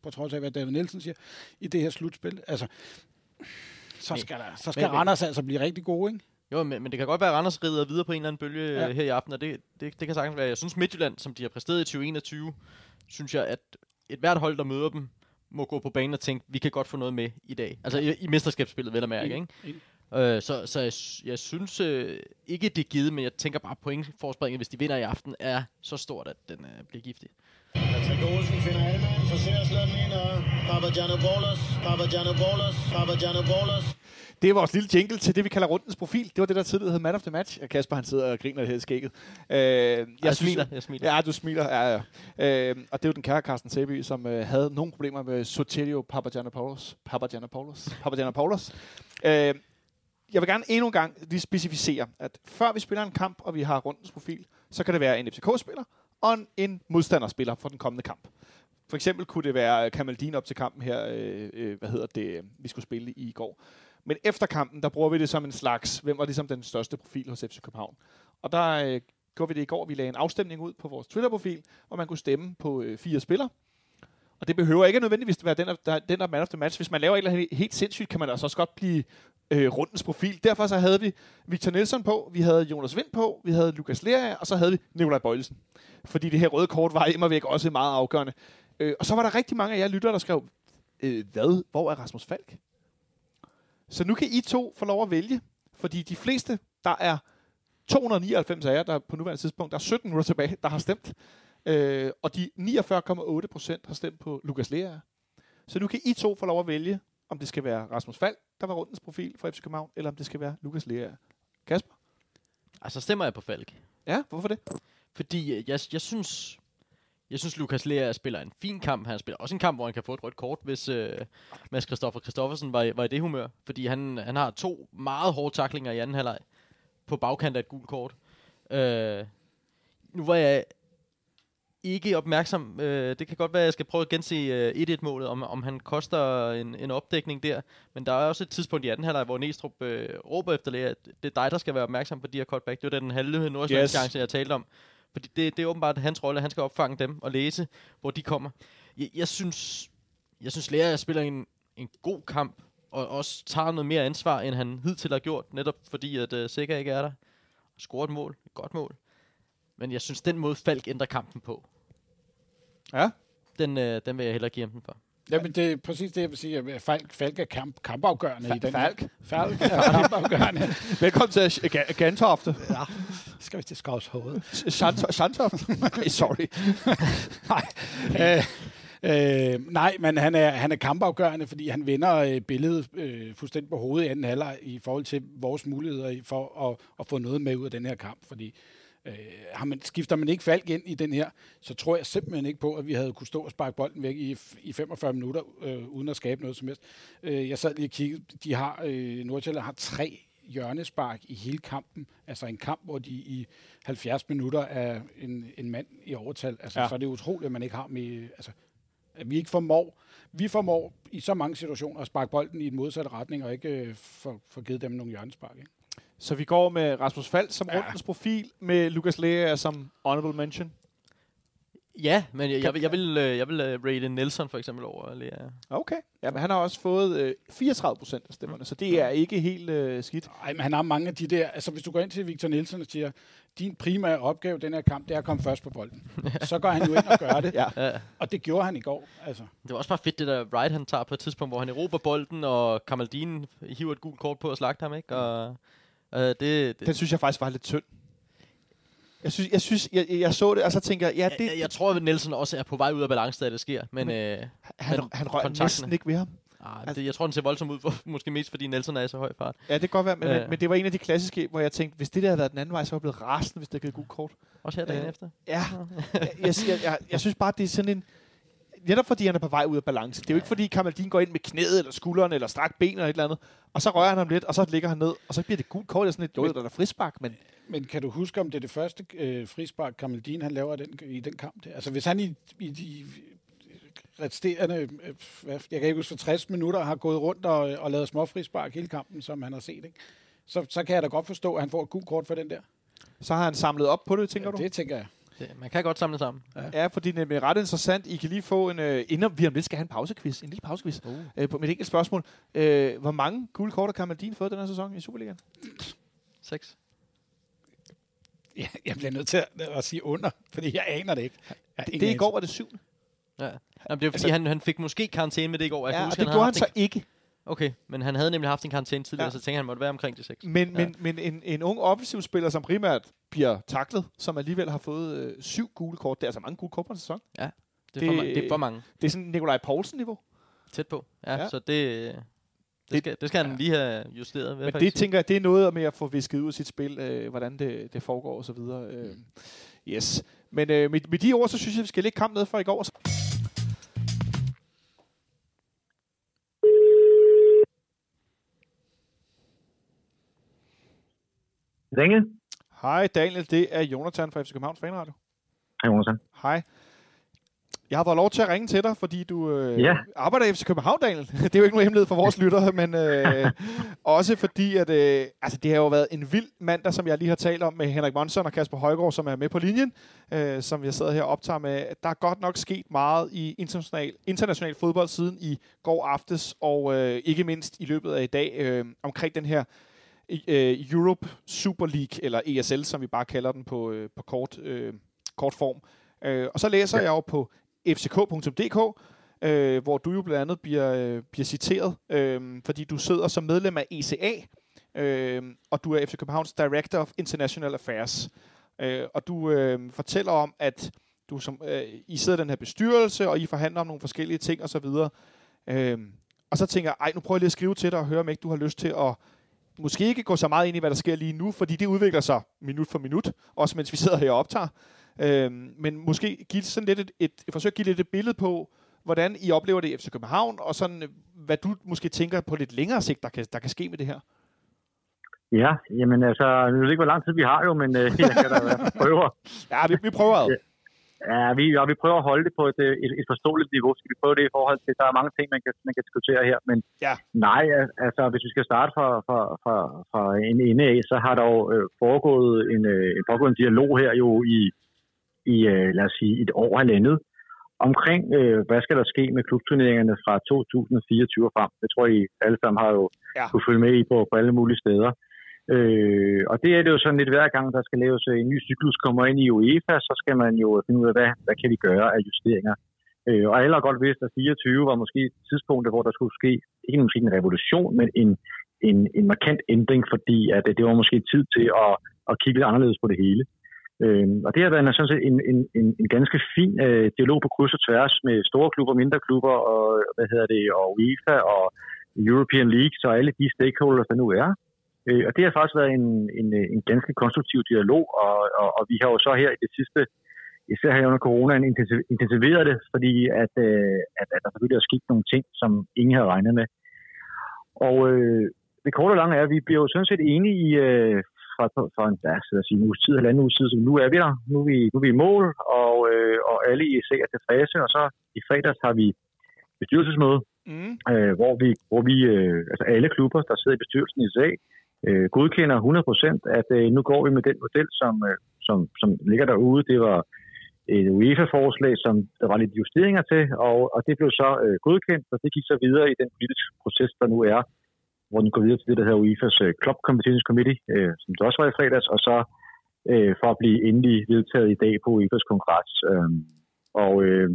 på trods af, hvad David Nielsen siger, i det her slutspil. Altså, så skal, der, så skal men- Randers altså blive rigtig gode, ikke? Jo, men, men det kan godt være, at Randers rider videre på en eller anden bølge Ja. ja. her i aften, og det, det, det kan sagtens være. Jeg synes, Midtjylland, som de har præsteret i 2021, synes jeg, at et hvert hold, der møder dem, må gå på banen og tænke, vi kan godt få noget med i dag. Altså i, i mesterskabsspillet, vel at mærke, ikke? Øh, så så jeg, jeg synes øh, ikke, det er givet, men jeg tænker bare, at pointforspringet, hvis de vinder i aften, er så stort, at den øh, bliver giftig. Patrick Olsen finder Alman, forsøger at slå den ind, og Papagiannopoulos, Papagiannopoulos, Papagiannopoulos. Det er vores lille jingle til det, vi kalder rundens profil. Det var det, der tidligere hed Man of the Match. Og Kasper, han sidder og griner helt skægget. Øh, jeg, Jeg smiler, jeg smiler. Ja, du smiler. Ja, ja. Øh, og det er jo den kære Carsten Sæby, som øh, havde nogle problemer med Sotelio Papagiannopoulos. Papagiannopoulos. Papagiannopoulos. Øh, jeg vil gerne endnu en gang lige specificere, at før vi spiller en kamp, og vi har rundens profil, så kan det være en FCK-spiller og en, modstanderspiller for den kommende kamp. For eksempel kunne det være Kamaldin op til kampen her, øh, øh, hvad hedder det, vi skulle spille i går. Men efter kampen, der bruger vi det som en slags, hvem var ligesom den største profil hos FC København. Og der øh, gjorde vi det i går, vi lagde en afstemning ud på vores Twitter-profil, hvor man kunne stemme på øh, fire spillere. Og det behøver ikke nødvendigvis at være den, der, den, der man of the match. Hvis man laver et eller andet helt sindssygt, kan man altså også godt blive øh, rundens profil. Derfor så havde vi Victor Nielsen på, vi havde Jonas Vind på, vi havde Lukas Lea, og så havde vi Nikolaj Bøjlesen. Fordi det her røde kort var immer væk også meget afgørende. Øh, og så var der rigtig mange af jer lyttere, der skrev, øh, hvad? Hvor er Rasmus Falk? Så nu kan I to få lov at vælge, fordi de fleste, der er 299 af jer, der på nuværende tidspunkt, der er 17 minutter tilbage, der har stemt. Øh, og de 49,8 procent har stemt på Lukas Lea. Så nu kan I to få lov at vælge, om det skal være Rasmus Falk, der var rundens profil for FC København, eller om det skal være Lukas Lea. Kasper? Altså stemmer jeg på Falk. Ja, hvorfor det? Fordi øh, jeg, jeg synes, jeg synes Lukas Lea spiller en fin kamp. Han spiller også en kamp, hvor han kan få et rødt kort, hvis øh, Mads Christoffer Christoffersen var, var i det humør. Fordi han, han har to meget hårde taklinger i anden halvleg på bagkant af et gult kort. Øh, nu var jeg ikke opmærksom. Øh, det kan godt være, at jeg skal prøve at gense øh, 1-1-målet, om, om han koster en, en opdækning der. Men der er også et tidspunkt i anden halvleg, hvor Næstrup øh, råber efter Lea, at det er dig, der skal være opmærksom på de her cutback. Det var den halve nordsjællandske Yes. yes. chance, jeg talte om. Fordi det, det er åbenbart hans rolle, han skal opfange dem og læse, hvor de kommer. Jeg, jeg synes, jeg synes Lea spiller en, en god kamp, og også tager noget mere ansvar, end han hidtil har gjort, netop fordi, at uh, Sikker ikke er der. Og scorer et mål, et godt mål. Men jeg synes, den måde Falk ændrer kampen på, Ja. den, øh, den vil jeg hellere give ham den for. Jamen, det er præcis det, jeg vil sige. Falk, Falk er kamp, kampafgørende Fa- i den Falk? her. Falk er kampafgørende. Velkommen til Ga- Gantofte. ja, skal vi til Skavs hoved. Nej, sorry. Nej. Øh, øh, nej, men han er, han er kampafgørende, fordi han vender øh, billedet øh, fuldstændig på hovedet i anden halvleg i forhold til vores muligheder for at, at få noget med ud af den her kamp. Fordi øh, har man, skifter man ikke Falk ind i den her, så tror jeg simpelthen ikke på, at vi havde kunne stå og sparke bolden væk i, i 45 minutter, øh, uden at skabe noget som helst. Øh, jeg sad lige og kiggede, de har, øh, Nordsjælland har tre hjørnespark i hele kampen. Altså en kamp, hvor de i 70 minutter er en, en mand i overtal. Altså, Ja. Så er det utroligt, at man ikke har med... Altså, at vi ikke formår, vi formår i så mange situationer at sparke bolden i en modsatte retning, og ikke øh, få givet dem nogle hjørnespark. Ikke? Så vi går med Rasmus Falk som Ja. rundens profil, med Lukas Lea som honorable mention. Ja, men jeg, jeg, vil, jeg vil, øh, jeg vil uh, rate Nelson for eksempel over Lea. Okay. Ja, men han har også fået øh, 34 procent af stemmerne, så det er ikke helt øh, skidt. Ej, men han har mange af de der... Altså, hvis du går ind til Victor Nielsen og siger, din primære opgave i den her kamp, det er at komme først på bolden. så går han jo ind og gør det. Ja. Ja. Og det gjorde han i går. Altså. Det var også bare fedt, det der ride, han tager på et tidspunkt, hvor han erobrer bolden, og Kamaldin hiver et gult kort på og slagter ham, ikke? Og, øh, det, det, Den synes jeg faktisk var lidt tynd. Jeg synes, jeg, synes, jeg, jeg så det, og så tænker jeg, ja, det, jeg, jeg tror, at Nelson også er på vej ud af balance, da det sker. Men, øh, han, men han rører næsten ikke ved ham. ah, det, jeg tror, den ser voldsom ud, for, måske mest fordi Nelson er i så høj fart. Ja, det kan godt være, men, Ja. men, men det var en af de klassiske, hvor jeg tænkte, hvis det der havde været den anden vej, så var jeg blevet rasende, hvis der havde givet gult kort. Også her dagen Øh, efter. Ja, jeg, jeg, jeg, jeg synes bare, det er sådan en... Netop fordi han er på vej ud af balance. Det er jo ikke fordi Kamaldin går ind med knæet eller skulderen eller strakt ben eller et eller andet, og så rører han ham lidt, og så ligger han ned, og så bliver det gult kort, eller sådan et, jo, der er frispark, men Men kan du huske, om det er det første øh, frispark, Kamaldin han laver i den, i den kamp? Der? Altså, hvis han i, i de resterende, øh, hvad, jeg kan ikke huske, for 60 minutter har gået rundt og, og lavet små frispark hele kampen, som han har set, ikke? Så, så kan jeg da godt forstå, at han får et gult kort for den der. så har han samlet op på det, tænker du? Det tænker jeg. Det, man kan godt samle sammen. Ja, fordi det er ret interessant. I kan lige få en, øh, inden vi om lidt skal have en pausequiz, en lille pausequiz, uh. øh, på mit enkelt spørgsmål. Øh, hvor mange gule kort har Kamaldin fået den her sæson i Superligaen? 6. Ja, jeg bliver nødt til at, at sige under, fordi jeg aner det ikke. Jeg Det, i går var det syvende. Ja. Jamen, det er fordi, Altså- han, han fik måske karantæne med det i går. Jeg Ja, og huske, det han gjorde han haft så ikke. Okay, men han havde nemlig haft en karantæne tidligere, Ja. så tænkte jeg, han måtte være omkring de 6. Men, Ja. men, men en, en ung offensiv spiller, som primært bliver taklet, som alligevel har fået øh, syv gule kort. Det er altså mange gule kort på en sæson. Det er, Det- for, ma- det er for mange. Det er sådan Nikolaj Poulsen-niveau. Tæt på. Ja, Ja. ja. så det, det, skal, det skal han lige have justeret. Men det tænker jeg, det er noget med at få visket ud af sit spil, øh, hvordan det, det foregår og så videre. Øh, yes. Men øh, med, med de ord, så synes jeg, vi skal lægge kamp ned for i går. Ringe? Hej Daniel, det er Jonathan fra FC Københavns Fanradio. Hej, Jonathan. Hej. Jeg har fået lov til at ringe til dig, fordi du øh, Ja. arbejder i FC København, Daniel. Det er jo ikke nogen hemmelighed for vores lyttere, men øh, også fordi, at øh, altså, det har jo været en vild mandag, som jeg lige har talt om med Henrik Monson og Kasper Højgaard, som er med på linjen, øh, som jeg sidder her og optager med. Der er godt nok sket meget i international, international fodbold siden i går aftes, og øh, ikke mindst i løbet af i dag øh, omkring den her øh, Europe Super League, eller ESL, som vi bare kalder den på, øh, på kort, øh, kort form. Øh, og så læser ja. jeg jo på fck.dk, øh, hvor du jo blandt andet bliver, øh, bliver citeret, øh, fordi du sidder som medlem af ECA, øh, og du er FC Københavns Director of International Affairs. Øh, og du øh, fortæller om, at du som, øh, I sidder i den her bestyrelse, og I forhandler om nogle forskellige ting osv. Øh, og så tænker jeg, ej, nu prøver jeg lige at skrive til dig og høre, om ikke du har lyst til at måske ikke gå så meget ind i, hvad der sker lige nu, fordi det udvikler sig minut for minut, også mens vi sidder her og optager. Øhm, men måske give sådan lidt et, et, et forsøg at give lidt et billede på, hvordan I oplever det i FC København, og sådan, øh, hvad du måske tænker på lidt længere sigt, der kan, der kan ske med det her. Ja, jamen altså, jeg ved ikke, hvor lang tid vi har jo, men øh, jeg kan da prøve. Ja, vi, vi prøver ad. Ja, vi, ja, vi prøver at holde det på et, øh, et, et forståeligt niveau. Skal vi prøve det i forhold til, der er mange ting, man kan, man kan diskutere her, men Ja. nej, al- altså, hvis vi skal starte fra, fra, fra, fra en ende af, så har der jo øh, foregået en, øh, en foregået en dialog her jo i, i øh, lad os sige, et år halvandet, omkring, øh, hvad skal der ske med klubturneringerne fra 2024 og frem. Det tror I alle sammen har jo Ja. kunne følge med i på, på alle mulige steder. Øh, og det er det jo sådan lidt hver gang, der skal laves øh, en ny cyklus kommer ind i UEFA, så skal man jo finde ud af, hvad, hvad kan vi gøre af justeringer. Øh, og alle har godt vidst, at 24 var måske tidspunktet, hvor der skulle ske, ikke måske en revolution, men en, en, en markant ændring, fordi at det, det var måske tid til at, at kigge lidt anderledes på det hele. Øh, og det har været sådan set en, en, en, en ganske fin øh, dialog på kryds og tværs med store klubber, mindre klubber, og, hvad hedder det, og UEFA og European League, så alle de stakeholders, der nu er. Øh, og det har faktisk været en, en, en ganske konstruktiv dialog, og, og, og vi har jo så her i det sidste, især her under coronaen, intensiv- intensiveret det, fordi at, øh, at, at der selvfølgelig er sket nogle ting, som ingen havde regnet med. Og øh, det korte og lange er, at vi bliver jo sådan set enige i, øh, fra, fra en, ja, så sige, en uges tid, halvanden uges tid, så nu er vi der, nu er vi, nu er vi i mål, og, øh, og alle i EC er tilfredse, og så i fredags har vi bestyrelsesmøde, Mm. øh, hvor vi, hvor vi øh, altså alle klubber, der sidder i bestyrelsen i SAG, øh, godkender 100%, at øh, nu går vi med den model, som, øh, som, som ligger derude. Det var et UEFA-forslag, som der var lidt justeringer til, og, og det blev så øh, godkendt, og det gik så videre i den politiske proces, der nu er, hvor den går videre til det, der hedder UEFA's øh, Club Competition Committee, øh, som det også var i fredags, og så øh, for at blive endelig vedtaget i dag på UEFA's kongres. Øh, og, øh,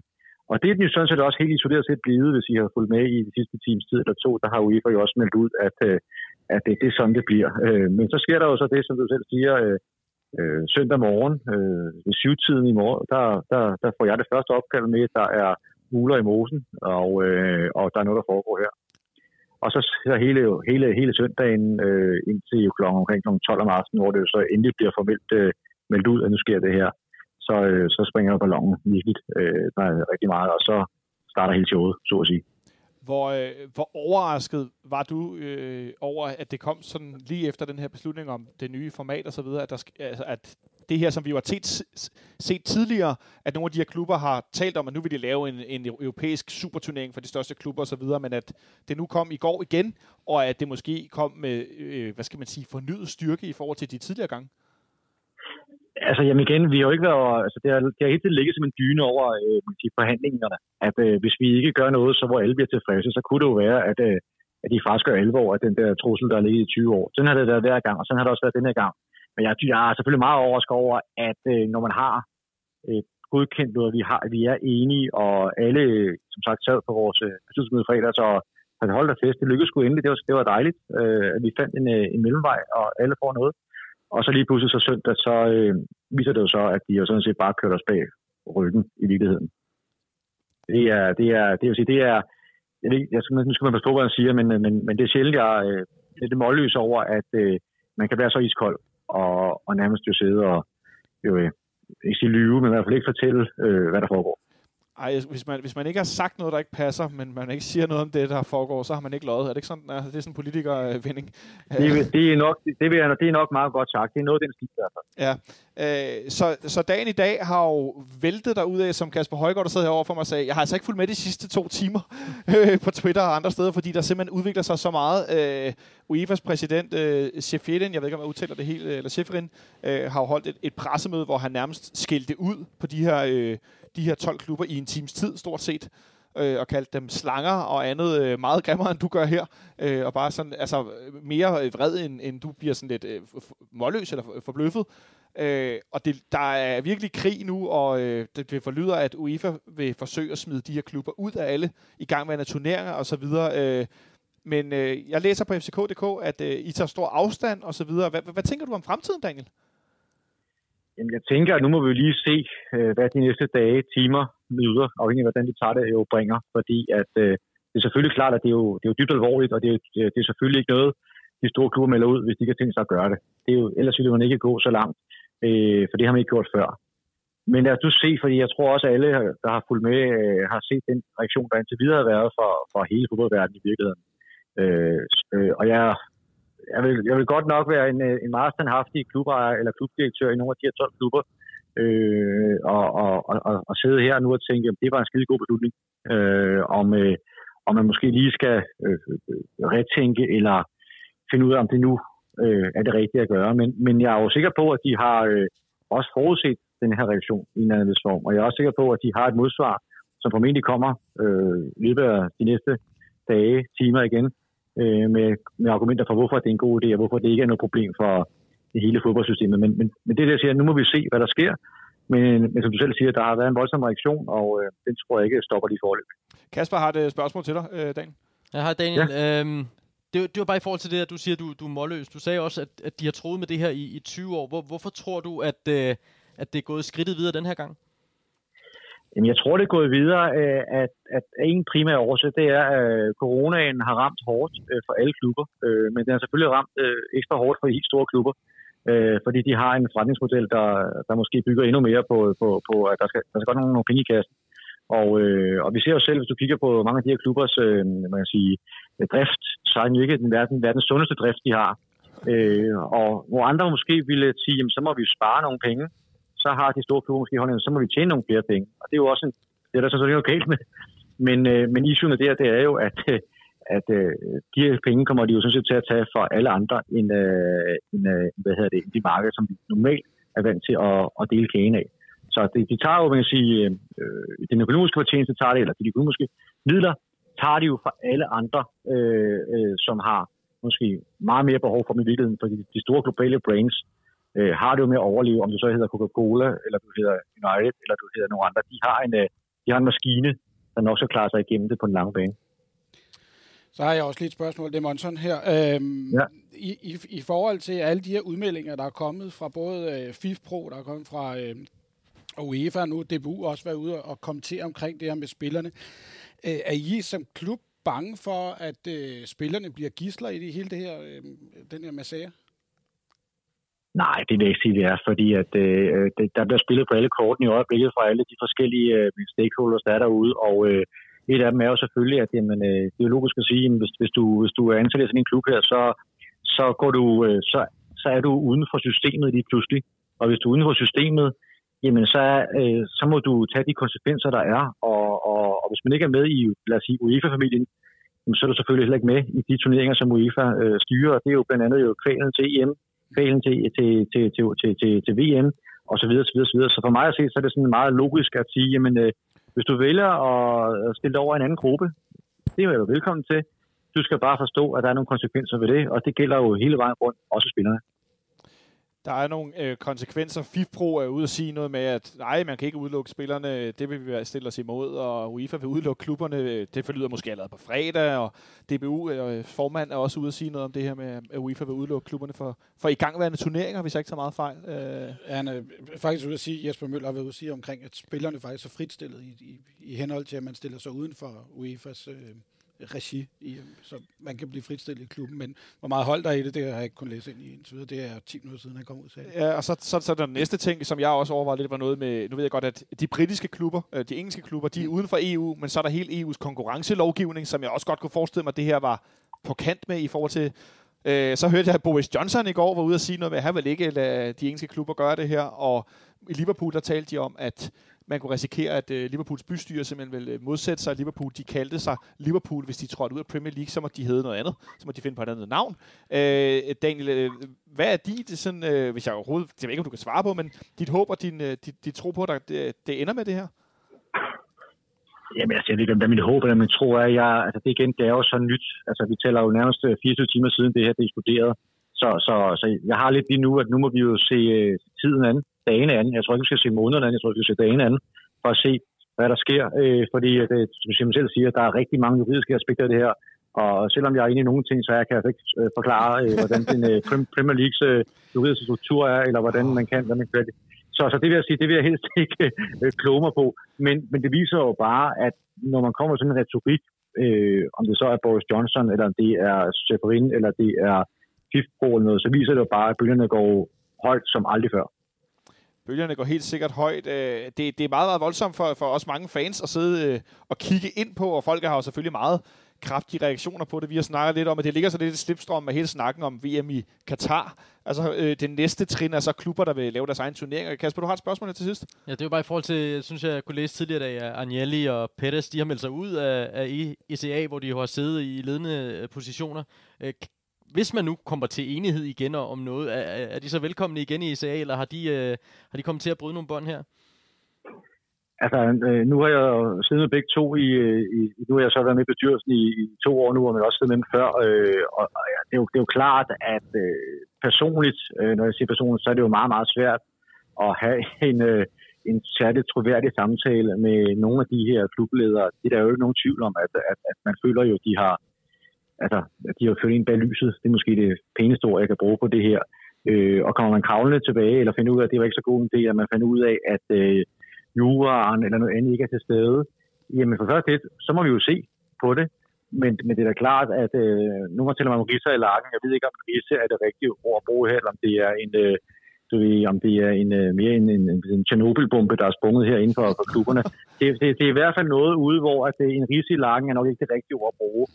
og det er den jo sådan set også helt isoleret set blevet, hvis I har fulgt med i de sidste times tid eller to, der har UEFA jo også meldt ud, at, øh, at det, det er sådan, det bliver. Øh, men så sker der jo så det, som du selv siger, øh, øh, søndag morgen øh, ved syvtiden i morgen, der, der, der får jeg det første opkald med, at der er uler i mosen, og, øh, og der er noget, der foregår her. Og så, så hele, hele, hele søndagen øh, indtil klokken omkring kl. 12 om aftenen, hvor det jo så endelig bliver formelt øh, meldt ud, at nu sker det her, så, øh, så springer ballonen virkelig øh, der er rigtig meget, og så starter hele showet, så at sige. Hvor, øh, hvor overrasket var du øh, over, at det kom sådan lige efter den her beslutning om det nye format og så videre, at, der, altså, at det her, som vi har set, set tidligere, at nogle af de her klubber har talt om, at nu vil de lave en, en europæisk superturnering for de største klubber og så videre, men at det nu kom i går igen, og at det måske kom med, øh, hvad skal man sige, fornyet styrke i forhold til de tidligere gange? Altså, jamen igen, vi har jo ikke været, altså det har, det har helt tiden ligget som en dyne over øh, de forhandlingerne, at øh, hvis vi ikke gør noget, så hvor alle bliver tilfredse, så kunne det jo være, at, øh, at de faktisk gør alvor af den der trussel, der har ligget i 20 år. Sådan har det været hver gang, og sådan har det også været denne gang. Men jeg, jeg er selvfølgelig meget overrasket over, at øh, når man har øh, godkendt noget, vi, har, vi er enige, og alle, øh, som sagt, sad på vores øh, beslutningsmøde fredag, så har holdt der fest. Det lykkedes sgu endelig. Det var, det var dejligt, øh, at vi fandt en, øh, en mellemvej, og alle får noget. Og så lige pludselig så søndag, så øh, viser det jo så, at de jo sådan set bare kørt os bag ryggen i virkeligheden. Det er, det er, det vil sige, det er, jeg ved, jeg skal, nu skal man forstå, hvad han siger, men, øh, men, men det er sjældent, jeg øh, er lidt målløs over, at øh, man kan være så iskold og, og nærmest jo sidde og jo, øh, ikke sige lyve, men i hvert fald ikke fortælle, øh, hvad der foregår. Ej, hvis man, hvis man ikke har sagt noget, der ikke passer, men man ikke siger noget om det, der foregår, så har man ikke løjet. Er det ikke sådan, altså, det er sådan en politikervinding? Det, det, er nok, det, vil jeg, det er nok meget godt sagt. Det er noget, den stil, der Ja. Øh, så, så dagen i dag har jo væltet der ud af, som Kasper Højgaard, der sidder herovre for mig, sagde, jeg har altså ikke fulgt med de sidste to timer øh, på Twitter og andre steder, fordi der simpelthen udvikler sig så meget. Øh, UEFA's præsident, øh, Sheferin, jeg ved ikke, om jeg udtaler det helt, eller Sheferin, øh, har jo holdt et, et pressemøde, hvor han nærmest skældte ud på de her... Øh, de her 12 klubber i en times tid, stort set, øh, og kaldte dem slanger og andet øh, meget grimmere, end du gør her, øh, og bare sådan, altså mere vred, end, end du bliver sådan lidt øh, målløs eller forbløffet. Øh, og det, der er virkelig krig nu, og øh, det, det forlyder, at UEFA vil forsøge at smide de her klubber ud af alle i gang med turneringer og så videre. Øh, men øh, jeg læser på fck.dk, at øh, I tager stor afstand og så videre. Hvad, hvad, hvad tænker du om fremtiden, Daniel? Jamen, jeg tænker, at nu må vi lige se, øh, hvad de næste dage, timer, møder, afhængig af hvordan de tager det, jo bringer. Fordi at, øh, det er selvfølgelig klart, at det er jo, det er jo dybt alvorligt, og det er, øh, det er selvfølgelig ikke noget, de store klubber melder ud, hvis de ikke har tænkt sig at gøre det. det er jo, ellers ville man ikke gå så langt, øh, for det har man ikke gjort før. Men lad os du se, fordi jeg tror også, at alle, der har fulgt med, øh, har set den reaktion, der indtil videre har været for, for hele fodboldverdenen i virkeligheden. Øh, øh, og jeg jeg vil, jeg vil godt nok være en, øh, en meget standhaftig klubejer eller klubdirektør i nogle af de her 12 klubber, øh, og, og, og, og sidde her nu og tænke, at det var en skide god beslutning, øh, om, øh, om man måske lige skal øh, øh, retænke eller finde ud af, om det nu øh, er det rigtige at gøre. Men, men jeg er jo sikker på, at de har øh, også forudset den her reaktion i en anden form, og jeg er også sikker på, at de har et modsvar, som formentlig kommer øh, i løbet af de næste dage, timer igen, øh, med, med argumenter for, hvorfor det er en god idé, og hvorfor det ikke er noget problem for det hele fodboldsystemet. Men, men, men det der siger, nu må vi se, hvad der sker. Men, men som du selv siger, der har været en voldsom reaktion, og øh, den tror jeg ikke stopper lige forløb. Kasper har et spørgsmål til dig, øh, Dan. Ja, hej Daniel. Ja. Øhm, det, det var bare i forhold til det, at du siger, at du, du er målløs. Du sagde også, at, at de har troet med det her i, i 20 år. Hvor, hvorfor tror du, at, øh, at det er gået skridtet videre den her gang? Jamen, jeg tror, det er gået videre, øh, at, at en primær årsag, det er, at coronaen har ramt hårdt øh, for alle klubber. Men den har selvfølgelig ramt ekstra hårdt for de helt store klubber, fordi de har en forretningsmodel, der, der måske bygger endnu mere på, på, på at der skal, der skal godt nogle, nogle penge i kassen. Og, og vi ser jo selv, hvis du kigger på mange af de her klubbers man kan sige, drift, så er den jo ikke den verdens, verdens sundeste drift, de har. og hvor andre måske ville sige, jamen, så må vi spare nogle penge, så har de store klubber måske hånden, så må vi tjene nogle flere penge. Og det er jo også en, det er der sådan noget galt med. Men, øh, men issuen der, det er jo, at, øh, at øh, de her penge kommer de jo sådan set til at tage for alle andre end, øh, end øh, hvad hedder det, de markeder, som vi normalt er vant til at, at dele kagen af. Så det, de tager jo, man kan sige, øh, øh, den økonomiske fortjeneste tager det, eller de økonomiske midler, tager de jo fra alle andre, øh, øh, som har måske meget mere behov for dem i virkeligheden, fordi de store globale brands øh, har det jo med at overleve, om det så hedder Coca-Cola, eller du hedder United, eller du hedder nogle andre. De har en, øh, de har en maskine, der nok skal klare sig igennem det på den lange bane. Så har jeg også lige et spørgsmål, det er Monson her. Øhm, Ja. i, i, I forhold til alle de her udmeldinger, der er kommet fra både øh, FIF Pro, der er kommet fra øh, UEFA, nu DBU også været ude og kommentere omkring det her med spillerne. Øh, er I som klub bange for, at øh, spillerne bliver gisler i det hele det her, øh, den her massage? Nej, det vil jeg ikke sige, det er, fordi at, øh, det, der bliver spillet på alle kortene i øjeblikket fra alle de forskellige øh, stakeholders, der er derude, og øh, et af dem er jo selvfølgelig, at jamen, øh, det er logisk at sige, at hvis, hvis, du, hvis du er ansat i sådan en klub her, så, så, går du, øh, så, så er du uden for systemet lige pludselig. Og hvis du er uden for systemet, jamen så, er, øh, så må du tage de konsekvenser, der er. Og, og, og hvis man ikke er med i, lad os sige, UEFA-familien, jamen, så er du selvfølgelig heller ikke med i de turneringer, som UEFA øh, styrer. Det er jo blandt andet jo kvalen til EM, kvalen til, til, til, til, til, til, til VM, og så videre, så videre, så videre. Så for mig at se, så er det sådan meget logisk at sige, jamen, øh, hvis du vælger at stille dig over en anden gruppe, det er du velkommen til. Du skal bare forstå, at der er nogle konsekvenser ved det, og det gælder jo hele vejen rundt, også spillerne. Der er nogle øh, konsekvenser. FIFPro er ude at sige noget med, at nej, man kan ikke udelukke spillerne. Det vil vi stille os imod, og UEFA vil udelukke klubberne. Det forlyder måske allerede på fredag, og DBU øh, formand er også ude at sige noget om det her med, at UEFA vil udelukke klubberne for, for igangværende turneringer, hvis jeg ikke tager meget fejl. Øh, Han er faktisk ude at sige, Jesper Møller har været ude at sige omkring, at spillerne faktisk er fritstillet i, i, i henhold til, at man stiller sig uden for UEFA's øh, regi, i, så man kan blive fritstillet i klubben. Men hvor meget hold der er i det, det har jeg ikke kun læse ind i indtil videre. Det er 10 minutter siden, han kom ud til. Ja, og så, så, så den næste ting, som jeg også overvejede lidt, var noget med, nu ved jeg godt, at de britiske klubber, øh, de engelske klubber, de er uden for EU, men så er der hele EU's konkurrencelovgivning, som jeg også godt kunne forestille mig, at det her var på kant med i forhold til Øh, så hørte jeg, at Boris Johnson i går var ude at sige noget med, at han vil ikke lade de engelske klubber gøre det her. Og i Liverpool, der talte de om, at man kunne risikere, at øh, Liverpools bystyre simpelthen ville øh, modsætte sig Liverpool. De kaldte sig Liverpool, hvis de trådte ud af Premier League, så må de hedde noget andet. Så må de finde på et andet navn. Øh, Daniel, øh, hvad er dit, øh, sådan, øh, hvis jeg overhovedet, det ved jeg ikke, om du kan svare på, men dit håb og din, øh, dit, dit tro på, at det, øh, det ender med det her? Jamen, altså, jeg ved ikke, hvad mit håb eller min tro er. Jeg, altså, det igen, det er jo så nyt. Altså, vi taler jo nærmest 24 timer siden, det her det eksploderet. Så, så, så jeg har lidt lige nu, at nu må vi jo se øh, tiden an, dagen an. Jeg tror ikke, vi skal se månederne an, jeg tror, vi skal se dagen an, for at se, hvad der sker. Øh, fordi, at, øh, som Simon selv siger, der er rigtig mange juridiske aspekter af det her. Og selvom jeg er inde i nogle ting, så jeg kan jeg ikke øh, forklare, øh, hvordan den øh, Premier Leagues øh, juridiske struktur er, eller hvordan man kan, hvad man kan så, så det vil jeg sige, det vil jeg helst ikke øh, kloge mig på. Men, men det viser jo bare, at når man kommer til sådan en retorik, øh, om det så er Boris Johnson, eller det er Severin, eller det er FIFPro eller noget, så viser det jo bare, at bølgerne går højt som aldrig før. Bølgerne går helt sikkert højt. Det, det er meget, meget voldsomt for, for os mange fans at sidde og kigge ind på, og folk har jo selvfølgelig meget kraftige reaktioner på det. Vi har snakket lidt om, at det ligger så lidt i slipstrøm med hele snakken om VM i Katar. Altså, øh, den næste trin er så klubber, der vil lave deres egen turnering. Kasper, du har et spørgsmål til sidst? Ja, det er jo bare i forhold til, jeg synes, jeg kunne læse tidligere, at Agnelli og Pettis, de har meldt sig ud af, af ECA, hvor de har siddet i ledende positioner. Hvis man nu kommer til enighed igen om noget, er, er de så velkomne igen i ECA, eller har de, øh, har de kommet til at bryde nogle bånd her? Altså, øh, nu har jeg jo siddet med begge to i, øh, i, nu har jeg så været med i bestyrelsen i, i to år nu, og man også siddet med dem før, øh, og, og ja, det, er jo, det er jo klart, at øh, personligt, øh, når jeg siger personligt, så er det jo meget, meget svært at have en, øh, en særligt troværdig samtale med nogle af de her klubledere. Det er der jo ikke nogen tvivl om, at, at, at man føler jo, at de har, altså, de har ført ind bag lyset. Det er måske det pæneste ord, jeg kan bruge på det her. Øh, og kommer man kravlende tilbage, eller finder ud af, at det var ikke så god en idé, at man finder ud af, at øh, juraen eller noget andet ikke er til stede, jamen for først lidt, så må vi jo se på det. Men, men det er da klart, at øh, nu må tæller man Risa i lakken. Jeg ved ikke, om risse er det rigtige ord at bruge her, eller om det er en, øh, du ved, om det er en, øh, mere en, en, en Tjernobyl-bombe, der er sprunget her inden for, for klubberne. Det, det, det, er i hvert fald noget ude, hvor at det, en Risa i lakken er nok ikke det rigtige ord at bruge.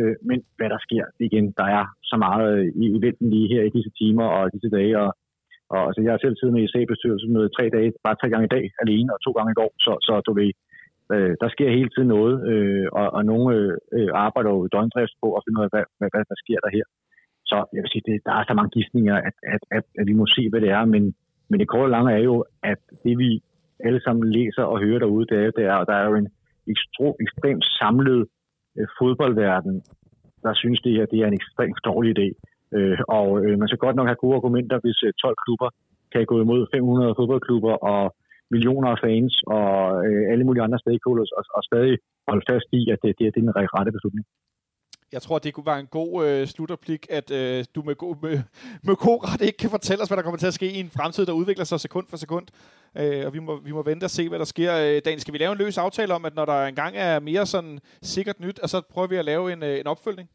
Øh, men hvad der sker, igen, der er så meget øh, i eventen lige her i disse timer og disse dage, og og altså, jeg har selv siddet med i C-bestyrelsen med tre dage, bare tre gange i dag alene, og to gange i går. Så, så du ved, øh, der sker hele tiden noget, øh, og, og nogle øh, øh arbejder jo døgndrift på at finde ud af, hvad, hvad, hvad der sker der her. Så jeg vil sige, det, der er så mange gidsninger, at, at, at, at vi må se, hvad det er, men, men det korte og lange er jo, at det vi alle sammen læser og hører derude, det er, det er, og der er jo en ekstro, ekstremt samlet Øh, fodboldverden, der synes, det her det er en ekstremt dårlig idé. Øh, og øh, man skal godt nok have gode argumenter, hvis øh, 12 klubber kan gå imod 500 fodboldklubber og millioner af fans og øh, alle mulige andre stakeholders, og, og stadig holde fast i, at det, det, er- det er den rette beslutning. Jeg tror, det kunne være en god øh, slutterplik, at øh, du med, god, med, med god ret ikke kan fortælle os, hvad der kommer til at ske i en fremtid, der udvikler sig sekund for sekund. Øh, og vi må, vi må vente og se, hvad der sker. Øh, Daniel, skal vi lave en løs aftale om, at når der engang er mere sådan sikkert nyt, og så prøver vi at lave en, øh, en opfølgning?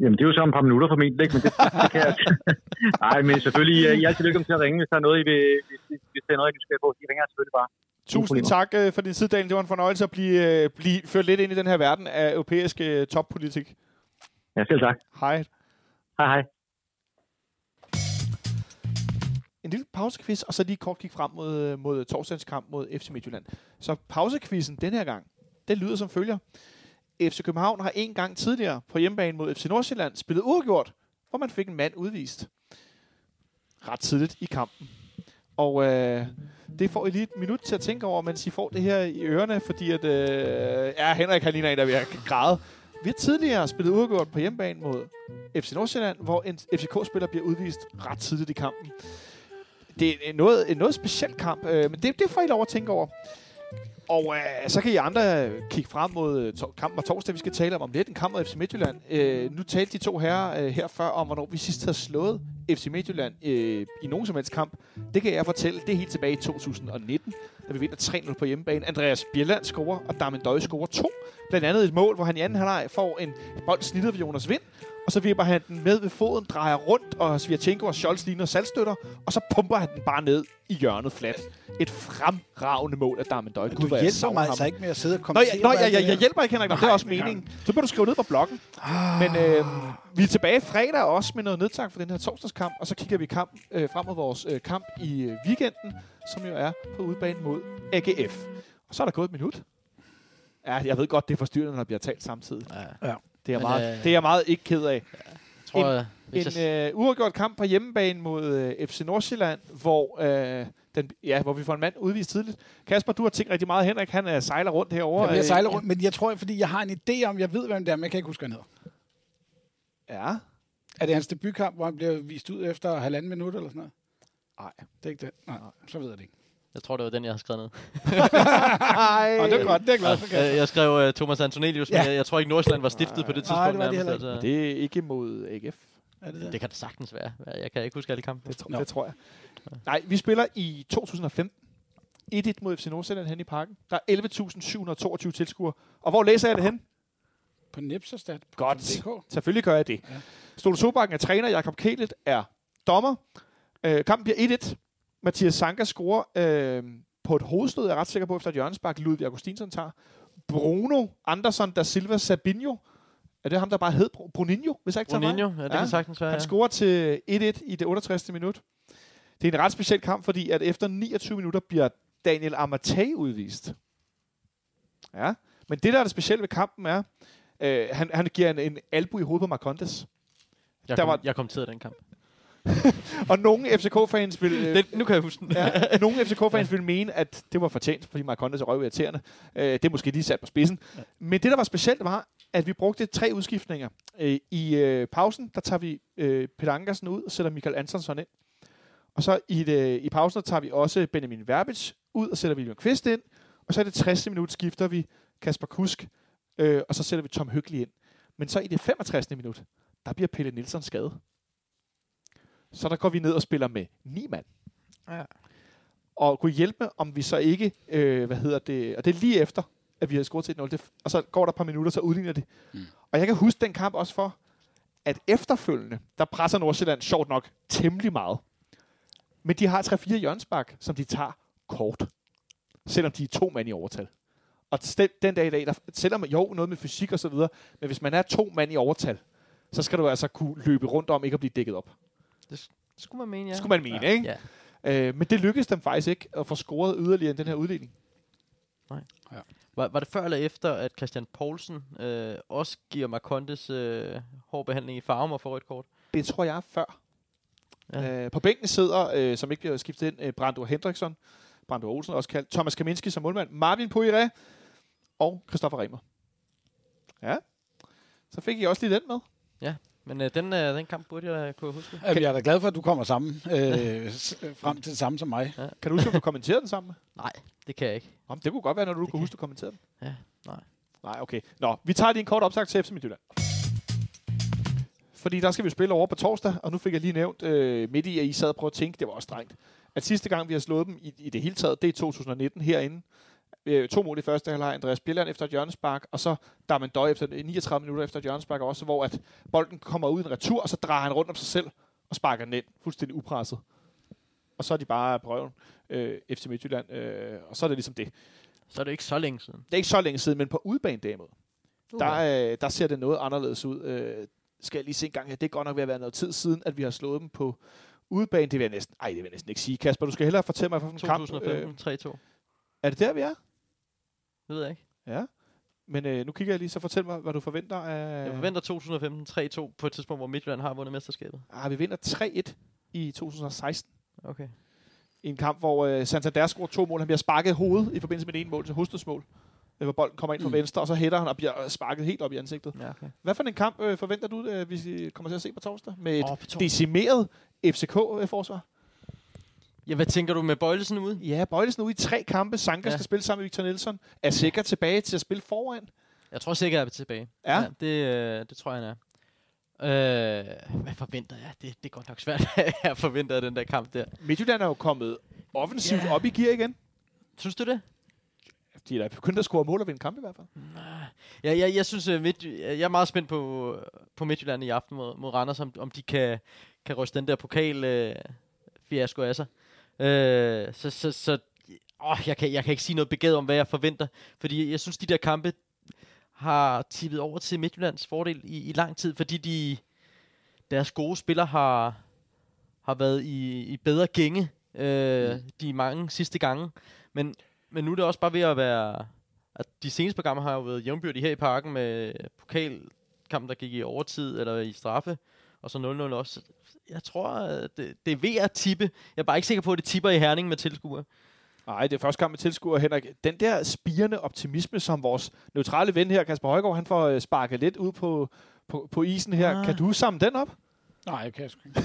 Jamen, det er jo så om et par minutter formentlig, ikke? Men det, det kan jeg... Nej, men selvfølgelig, øh, I er altid velkommen til at ringe, hvis der er noget, I vil, hvis, hvis der er noget, I skal på. I ringer selvfølgelig bare. Tusind tak øh, for din tid, Daniel. Det var en fornøjelse at blive, øh, blive ført lidt ind i den her verden af europæisk øh, toppolitik. Ja, selv tak. Hej. Hej, hej. en lille pausekviz, og så lige kort kigge frem mod, mod torsdagens kamp mod FC Midtjylland. Så pausekvizzen den her gang, den lyder som følger. FC København har en gang tidligere på hjemmebane mod FC Nordsjælland spillet uafgjort, hvor man fik en mand udvist. Ret tidligt i kampen. Og øh, det får I lige et minut til at tænke over, mens I får det her i ørerne, fordi at, øh, ja, Henrik han ligner en, der vil have græde. Vi har tidligere spillet udgået på hjemmebane mod FC Nordsjælland, hvor en FCK-spiller bliver udvist ret tidligt i kampen. Det er en noget, en noget speciel kamp, øh, men det, det får I lov at tænke over. Og øh, så kan I andre øh, kigge frem mod øh, to- kampen på torsdag, vi skal tale om om lidt. En kamp mod FC Midtjylland. Øh, nu talte de to herrer øh, her før om, hvornår vi sidst havde slået FC Midtjylland øh, i nogen som helst kamp. Det kan jeg fortælle. Det er helt tilbage i 2019, da vi vinder 3-0 på hjemmebane. Andreas Bjelland scorer, og Darmen Døje scorer to. Blandt andet et mål, hvor han i anden halvleg får en bold snittet ved Jonas Vind, og så vipper han den med ved foden, drejer rundt, og Svirchenko og Scholz ligner salgstøtter, og så pumper han den bare ned i hjørnet flat. Et fremragende mål af Darmen Døje. Du jeg hjælper mig ham. altså ikke med at sidde og Nå, kommentere. jeg, nå, jeg, jeg, jeg er. hjælper ikke, Henrik. men Det er Nej, også men- meningen. Så må du skrive ned på bloggen. Men øh, vi er tilbage fredag også med noget nedtak for den her torsdagskamp, og så kigger vi kamp, øh, frem mod vores øh, kamp i øh, weekenden, som jo er på udbanen mod AGF. Og så er der gået et minut. Ja, jeg ved godt, det er forstyrrende, når der bliver talt samtidig. Ja. Ja. Det er, Men, meget, øh, det er jeg meget ikke ked af. Tror jeg, hvis En jeg, øh, uafgjort kamp på hjemmebane mod øh, FC Nordsjælland, hvor, øh, den, ja, hvor vi får en mand udvist tidligt. Kasper, du har tænkt rigtig meget. Henrik, han øh, sejler rundt herovre. Jeg, jeg sejler Øh, rundt, men jeg tror, fordi jeg har en idé om, jeg ved, hvem det er, men jeg kan ikke huske, hvad han hedder. Ja. Er det hans debutkamp, hvor han bliver vist ud efter halvanden minut eller sådan noget? Nej. Det er ikke det. Nej, så ved jeg det ikke. Jeg tror, det var den, jeg har skrevet ned. Ej. Og det er godt, det er jeg glad for, Jeg, skrev uh, Thomas Antonelius, men Ja. jeg, jeg tror ikke, Nordsjælland var stiftet på det Nej, tidspunkt. det var de nærmest, altså. Det er ikke mod AGF. Er det det? Det kan det sagtens være. Jeg kan ikke huske alle kampe. Det, tro, Nå. det tror jeg. Nej, vi spiller i 2015. 1-1 mod FC Nordsjælland hen i parken. Der er 11.722 tilskuere. Og hvor læser jeg det hen? På Nipserstat. Godt. Selvfølgelig gør jeg det. Ja. Ja. Stolo Sobakken er træner, Jakob Kælet er dommer. Øh, kampen bliver 1-1. Mathias Sanka scorer øh, på et hovedstød, jeg er ret sikker på, efter et hjørnespark, Ludvig Augustinsson tager. Bruno Andersson da Silva Sabinho. Er det ham, der bare hed Bru- Bruninho, hvis jeg ikke tager fejl? Bruninho, ja, det Ja. kan sagtens være. Han ja. scorer til 1-1 i det 68. minut. Det er en ret speciel kamp, fordi at efter 29 minutter bliver Daniel Amatei udvist. Ja, men det, der er det specielle ved kampen, er, øh, han, han giver en, en albu i hovedet på Marcondes. Jeg, der kom, var- jeg kommenterede den kamp. Og nogle FCK-fans vil... Øh, Den, nu kan jeg huske den. ja, nogle FCK-fans vil mene, at det var fortjent, fordi Marcondes er røvirriterende. Øh, det er måske lige sat på spidsen. Ja. Men det, der var specielt, var, at vi brugte tre udskiftninger. Øh, I øh, pausen, der tager vi øh, Peter Ankersen ud og sætter Michael Antonsson ind. Og så i, det, i pausen, der tager vi også Benjamin Verbic ud og sætter William Kvist ind. Og så i det 60. minut skifter vi Kasper Kusk, øh, og så sætter vi Tom Hyggelig ind. Men så i det 65. minut, der bliver Pelle Nielsen skadet. Så der går vi ned og spiller med ni mand. Ja. Og kunne hjælpe om vi så ikke, øh, hvad hedder det, og det er lige efter, at vi har scoret til 1-0, det, og så går der et par minutter, så udligner det. Mm. Og jeg kan huske den kamp også for, at efterfølgende, der presser Nordsjælland sjovt nok temmelig meget. Men de har 3-4 hjørnsbak, som de tager kort. Selvom de er to mand i overtal. Og den, den dag i dag, der, selvom jo noget med fysik og så videre, men hvis man er to mand i overtal, så skal du altså kunne løbe rundt om ikke at blive dækket op. Det skulle man mene, ja. Ja. Skulle man mene, ja. ikke? Ja. Øh, men det lykkedes dem faktisk ikke at få scoret yderligere end den her udligning. Var, var det før eller efter, at Christian Poulsen øh, også giver Marcondes øh, hård behandling i farven og får rødt kort? Det tror jeg er før. Ja. Ja. Øh, på bænken sidder, øh, som ikke bliver skiftet ind, øh, Brando Hendriksson. Brando Olsen også kaldt, Thomas Kaminski som målmand, Marvin Poiré og Christoffer Remer. Ja, så fik I også lige den med. Men øh, den, øh, den kamp burde jeg kunne huske. Jamen, jeg er da glad for, at du kommer sammen, øh, s- frem til det samme som mig. Kan du huske, om du kommenterede den sammen? Nej, det kan jeg ikke. Om det kunne godt være, når du Det kunne kan- huske, at du kommenterede den. Ja, nej. Nej, okay. Nå, vi tager lige en kort opsagt til FC Midtjylland. Fordi der skal vi spille over på torsdag, og nu fik jeg lige nævnt øh, midt i, at I sad og prøvede at tænke, det var også strengt, at sidste gang, vi har slået dem i, i det hele taget, det er 2019 herinde. Øh, to mål i første halvleg, Andreas Bjelland efter et hjørnespark, og så Darman Døj efter 39 minutter efter et hjørnespark også, hvor at bolden kommer ud i en retur, og så drejer han rundt om sig selv og sparker den ind, fuldstændig upresset. Og så er de bare på røven, øh, FC Midtjylland, øh, og så er det ligesom det. Så er det ikke så længe siden. Det er ikke så længe siden, men på udebane derimod, Uh. der, øh, der ser det noget anderledes ud. Øh, skal jeg lige se en gang her. Det er godt nok ved at være noget tid siden, at vi har slået dem på udebane. Det vil jeg næsten, ej, det vil jeg næsten ikke sige. Kasper, du skal hellere fortælle mig, hvilken kamp. 2015, Øh, 3-2. er det der, vi er? Det ved jeg ikke. Ja. Men øh, nu kigger jeg lige, så fortæl mig, hvad du forventer af... Jeg forventer 2015 3-2 på et tidspunkt, hvor Midtjylland har vundet mesterskabet. Ah, vi vinder 3-1 i 2016. Okay. I en kamp, hvor øh, Santander scorer to mål. Han bliver sparket i hovedet i forbindelse med det ene mål til Hustes mål. Øh, Hvor bolden kommer ind fra Mm. venstre, og så hætter han og bliver øh, sparket helt op i ansigtet. Ja, okay. Hvad for en kamp øh, forventer du, øh, vi kommer til at se på torsdag? Med et torsdag. decimeret FCK-forsvar? Ja, hvad tænker du med Bøjlesen ude? Ja, Bøjlesen ude i tre kampe. Sanka ja. Ja. skal spille sammen med Victor Nielsen. Er sikkert tilbage til at spille foran. Jeg tror sikkert, jeg er tilbage. Ja. det, øh, det tror jeg, han er. Øh, hvad forventer jeg? Det, det er godt nok svært, jeg forventer den der kamp der. Midtjylland er jo kommet offensivt Ja. op i gear igen. Synes du det? De er da begyndt at score mål og vinde kampe i hvert fald. Ja, jeg, jeg synes, at Midt, jeg er meget spændt på, på Midtjylland i aften mod, mod Randers, om, om de kan, kan ryste den der pokal øh, fiasko af sig. Øh, så, så, så åh, jeg, kan, jeg kan ikke sige noget begavet om, hvad jeg forventer, fordi jeg synes, de der kampe har tippet over til Midtjyllands fordel i, i lang tid, fordi de, deres gode spillere har, har været i, i bedre gænge øh, mm. de mange sidste gange. Men, men nu er det også bare ved at være... At de seneste gange har jo været jævnbyrdige her i parken med pokalkampen, der gik i overtid eller i straffe, og så 0-0 også. Jeg tror, at det, det er ved at tippe. Jeg er bare ikke sikker på, at det tipper i Herning med tilskuere. Nej, det er første kamp med tilskuer, Henrik. Den der spirende optimisme, som vores neutrale ven her, Kasper Højgaard, han får øh, sparket lidt ud på, på, på isen her. Ah. Kan du samle den op? Nej, jeg kan sgu ikke.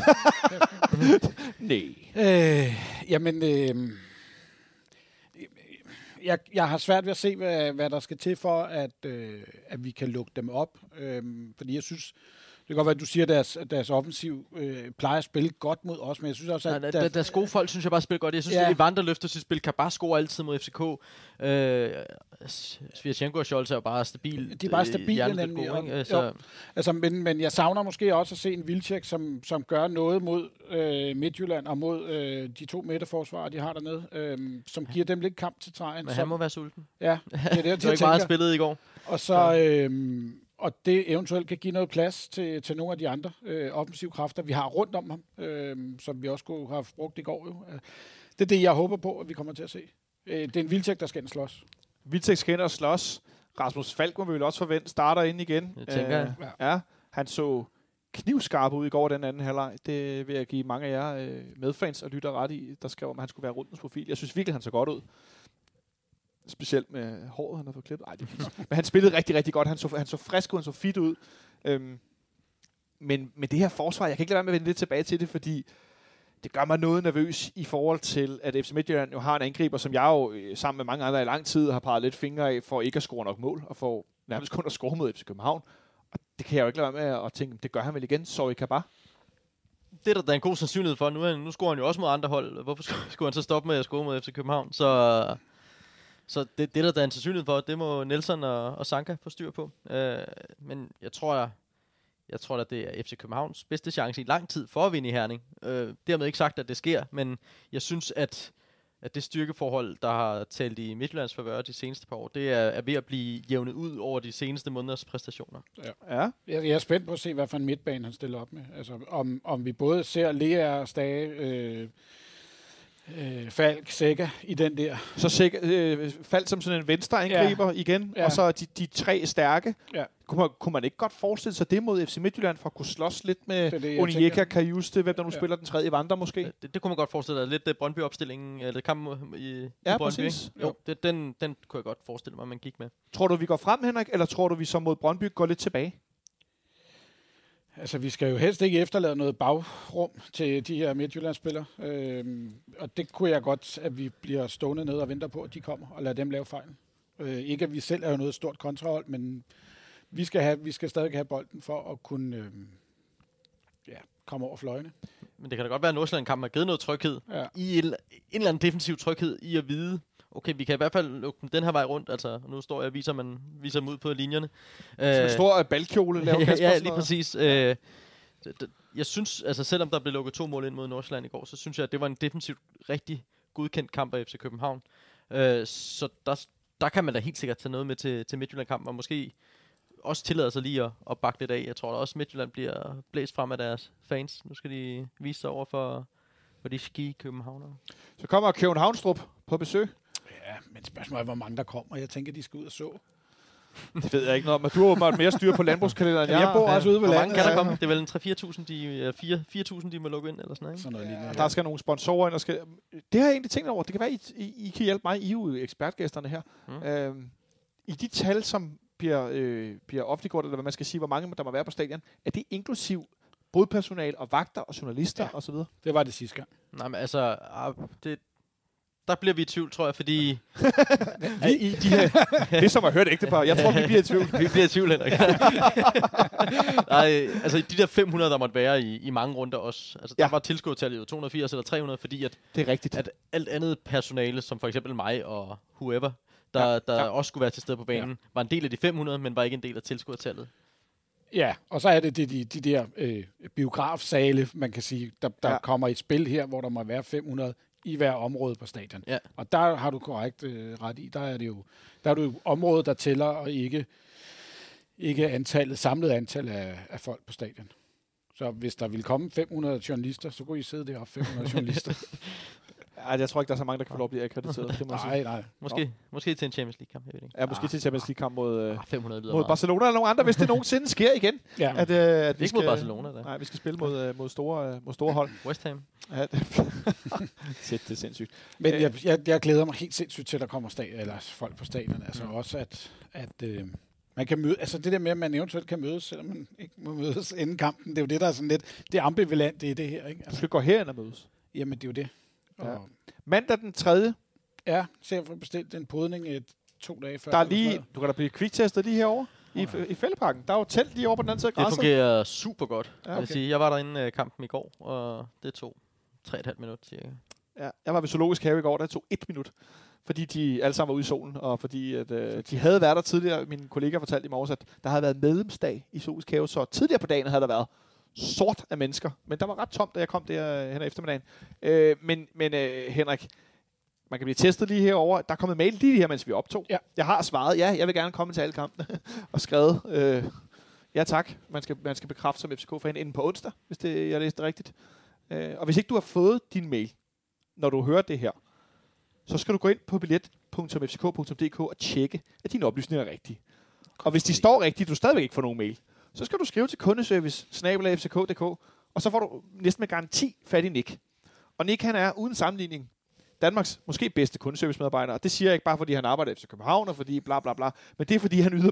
Nej. Øh, jamen, øh, jeg, jeg har svært ved at se, hvad, hvad der skal til for, at, øh, at vi kan lukke dem op. Øh, fordi jeg synes, kan godt være, at du siger, at deres, deres offensiv øh, plejer at spille godt mod os, men jeg synes også, Ja, at der, der, deres gode folk, synes jeg bare spiller godt. Jeg synes, Ja. ja. at Evander løfter sit spil, kan bare score altid mod FCK. Øh, Svirchenko og Scholz er jo bare stabil. De er bare øh, stabile, hjernedødt nemlig, gode, ikke? jo. Så, Altså, men, men jeg savner måske også at se en Vilcek, som, som gør noget mod øh, Midtjylland og mod øh, de to midterforsvarer, de har dernede, øh, som giver dem lidt kamp til træen. men som, han må være sulten. Ja, det er det, jeg Det var ikke meget, tænker. spillede i går. Og så øh, og det eventuelt kan give noget plads til, til nogle af de andre øh, offensive kræfter, vi har rundt om ham, øh, som vi også kunne have brugt i går. Jo. Øh, Det er det, jeg håber på, at vi kommer til at se. Øh, det er en Vilcek, der skal ind og slås. Vildtæk skal ind og slås. Rasmus Falk må vi vel også forvente starter ind igen. Det tænker jeg. Ja, han så knivskarp ud i går den anden halvleg. Det vil jeg give mange af jer øh, medfans og lytter ret i, der skrev, om han skulle være rundens profil. Jeg synes virkelig, han så godt ud. Specielt med håret, han har fået klippet. Ej, det er. Men han spillede rigtig, rigtig godt. Han så, han så frisk ud, han så fit ud. Øhm, men med det her forsvar, jeg kan ikke lade være med at vende lidt tilbage til det, fordi det gør mig noget nervøs i forhold til, at FC Midtjylland jo har en angriber, som jeg jo øh, sammen med mange andre i lang tid har peget lidt fingre af, for ikke at score nok mål, og for nærmest kun at score mod FC København. Og det kan jeg jo ikke lade være med at tænke, det gør han vel igen, så I kan bare. Det er der, der er en god sandsynlighed for. Nu, nu scorer han jo også mod andre hold. Hvorfor skulle han så stoppe med at score mod FC København? Så, øh, så det, det er der, der er en sandsynlighed for. Det må Nelson og, og Sanka få styr på. Øh, men jeg tror, jeg, jeg tror at det er FC Københavns bedste chance i lang tid for at vinde i Herning. Øh, dermed ikke sagt, at det sker, men jeg synes, at, at det styrkeforhold, der har talt i Midtjyllands favør de seneste par år, det er, er ved at blive jævnet ud over de seneste måneders præstationer. Ja. Jeg, jeg er spændt på at se, hvad for en midtbane han stiller op med. Altså, om, om vi både ser Lea og Stage, øh, øh, Falk, Sækker i den der. Så sikker, øh, faldt som sådan en venstre angriber ja. igen, Ja. og så de, de tre stærke. Ja. Kunne man, kunne man ikke godt forestille sig det mod FC Midtjylland, for at kunne slås lidt med Det Onyeka. Kajuste, hvem der nu Ja. spiller den tredje vandre måske? Det, det kunne man godt forestille sig. Lidt uh, Brøndby-opstillingen, eller kampen i, Ja, i Brøndby, præcis. Jo, det, den, den kunne jeg godt forestille mig, man gik med. Tror du, vi går frem, Henrik, eller tror du, vi som mod Brøndby går lidt tilbage? Altså, vi skal jo helst ikke efterlade noget bagrum til de her Midtjyllandsspillere. Øhm, og det kunne jeg godt, at vi bliver stående ned og venter på, at de kommer, og lader dem lave fejl. Øh, ikke at vi selv er jo noget stort kontrahold, men vi skal, have, vi skal stadig have bolden for at kunne øh, ja, komme over fløjene. Men det kan da godt være, at Nordsjælland-kampen har givet noget tryghed. Ja. I en, en eller anden defensiv tryghed i at vide, okay, vi kan i hvert fald lukke dem den her vej rundt. Altså, nu står jeg og viser, man viser dem ud på linjerne. Som en stor øh, balkjole laver Kasper. ja, lige præcis. Øh, jeg synes, altså selvom der blev lukket to mål ind mod Nordsjælland i går, så synes jeg, at det var en defensivt rigtig godkendt kamp af FC København. Øh, så der, der kan man da helt sikkert tage noget med til, til Midtjylland-kampen, og måske også tillade sig lige at, at bakke lidt af. Jeg tror da også, Midtjylland bliver blæst frem af deres fans. Nu skal de vise sig over for, for de ski københavnere. Så kommer Køben Havnstrup på besøg. Ja, men spørgsmålet er, hvor mange der kommer. Jeg tænker, de skal ud og så. Det ved jeg ikke noget om, men du har åbenbart mere styr på landbrugskalenderen, end Jeg, bor også ude på Hvor mange landet. kan der ja. komme? Det er vel en 3-4.000, de, ja, 4 4.000, de må lukke ind, eller sådan noget, ikke? Sådan noget lignende. Der skal nogle sponsorer ind, og skal... Det har jeg egentlig tænkt over. Det kan være, I, I, I kan hjælpe mig. I er jo ekspertgæsterne her. Mm. Øhm, I de tal, som bliver, øh, bliver offentliggjort, eller hvad man skal sige, hvor mange der må være på stadion, er det inklusiv bodpersonal og vagter og journalister Ja. ja. osv.? Det var det sidste gang. Nej, men altså, ah, det, der bliver vi i tvivl, tror jeg, fordi... vi, i de her, Det er som at høre et ægtepar. Jeg tror, vi bliver i tvivl. vi bliver i tvivl, Henrik. Nej, altså de der 500, der måtte være i, i mange runder også. Altså, der Ja. var tilskuertallet jo 280 eller 300, fordi at, Det er rigtigt. at alt andet personale, som for eksempel mig og whoever, der, ja, der ja. også skulle være til stede på banen, ja. var en del af de 500, men var ikke en del af tilskuertallet. Ja, og så er det de, de, de der øh, biografsale, man kan sige, der, der ja. kommer i spil her, hvor der må være 500 i hver område på stadion. Ja. Og der har du korrekt øh, ret i. Der er det jo, der er det jo området, der tæller, og ikke, ikke antallet, samlet antal af, af folk på stadion. Så hvis der vil komme 500 journalister, så kunne I sidde deroppe 500 journalister. Ej, jeg tror ikke, der er så mange, der kan få lov at blive akkrediteret. Det må jeg sige. nej, nej. Måske, måske til en Champions League-kamp, jeg ved det ikke. Ja, måske til Champions League-kamp mod, øh, Ah, 500 lyder mod meget. Barcelona eller nogen andre, hvis det nogensinde sker igen. Ja. At, øh, at vi Ikke mod Barcelona, da. Nej, vi skal spille mod, øh, mod, store, øh, mod store hold. West Ham. Ja, det, Sæt, det er sindssygt. Men Øh. jeg, jeg, jeg glæder mig helt sindssygt til, at der kommer stad, eller folk på stadion. Altså også, at, at øh, man kan møde, altså det der med, at man eventuelt kan mødes, selvom man ikke må mødes inden kampen, det er jo det, der er sådan lidt, det er ambivalent, det er det her, ikke? Du Altså, skal gå herind og mødes. jamen, det er jo det. Ja. Og, Mandag den 3. ja, jeg får bestilt en podning et, to dage før. Der er lige, du kan da blive kviktestet lige herovre i, i fældeparken. Der er jo telt lige over på den anden side af Det græsset. fungerer super godt. Ja, okay. okay. jeg, sige. jeg var derinde uh, kampen i går, og det tog 3,5 minutter cirka. Ja, jeg var ved Zoologisk Have i går, der tog et minut. Fordi de alle sammen var ude i solen, og fordi at, øh, de havde været der tidligere. Min kollega fortalte i morges, at der havde været medlemsdag i Zoologisk Have, så tidligere på dagen havde der været sort af mennesker. Men der var ret tomt, da jeg kom der øh, hen ad eftermiddagen. Øh, men men øh, Henrik, man kan blive testet lige herover. Der er kommet mail lige her, mens vi optog. Ja. Jeg har svaret, ja, jeg vil gerne komme til alle kampene. og skrevet, øh, ja tak, man skal, man skal bekræfte som FCK-fan inden på onsdag, hvis det, jeg læste det rigtigt. Øh, og hvis ikke du har fået din mail, når du hører det her, så skal du gå ind på billet.fck.dk og tjekke, at dine oplysninger er rigtige. Og hvis de står rigtigt, du stadigvæk ikke får nogen mail, så skal du skrive til kundeservice fck.dk, og så får du næsten med garanti fat i Nick. Og Nick han er uden sammenligning Danmarks måske bedste kundeservice-medarbejder. Og det siger jeg ikke bare, fordi han arbejder i FC København, og fordi bla bla bla, men det er, fordi han yder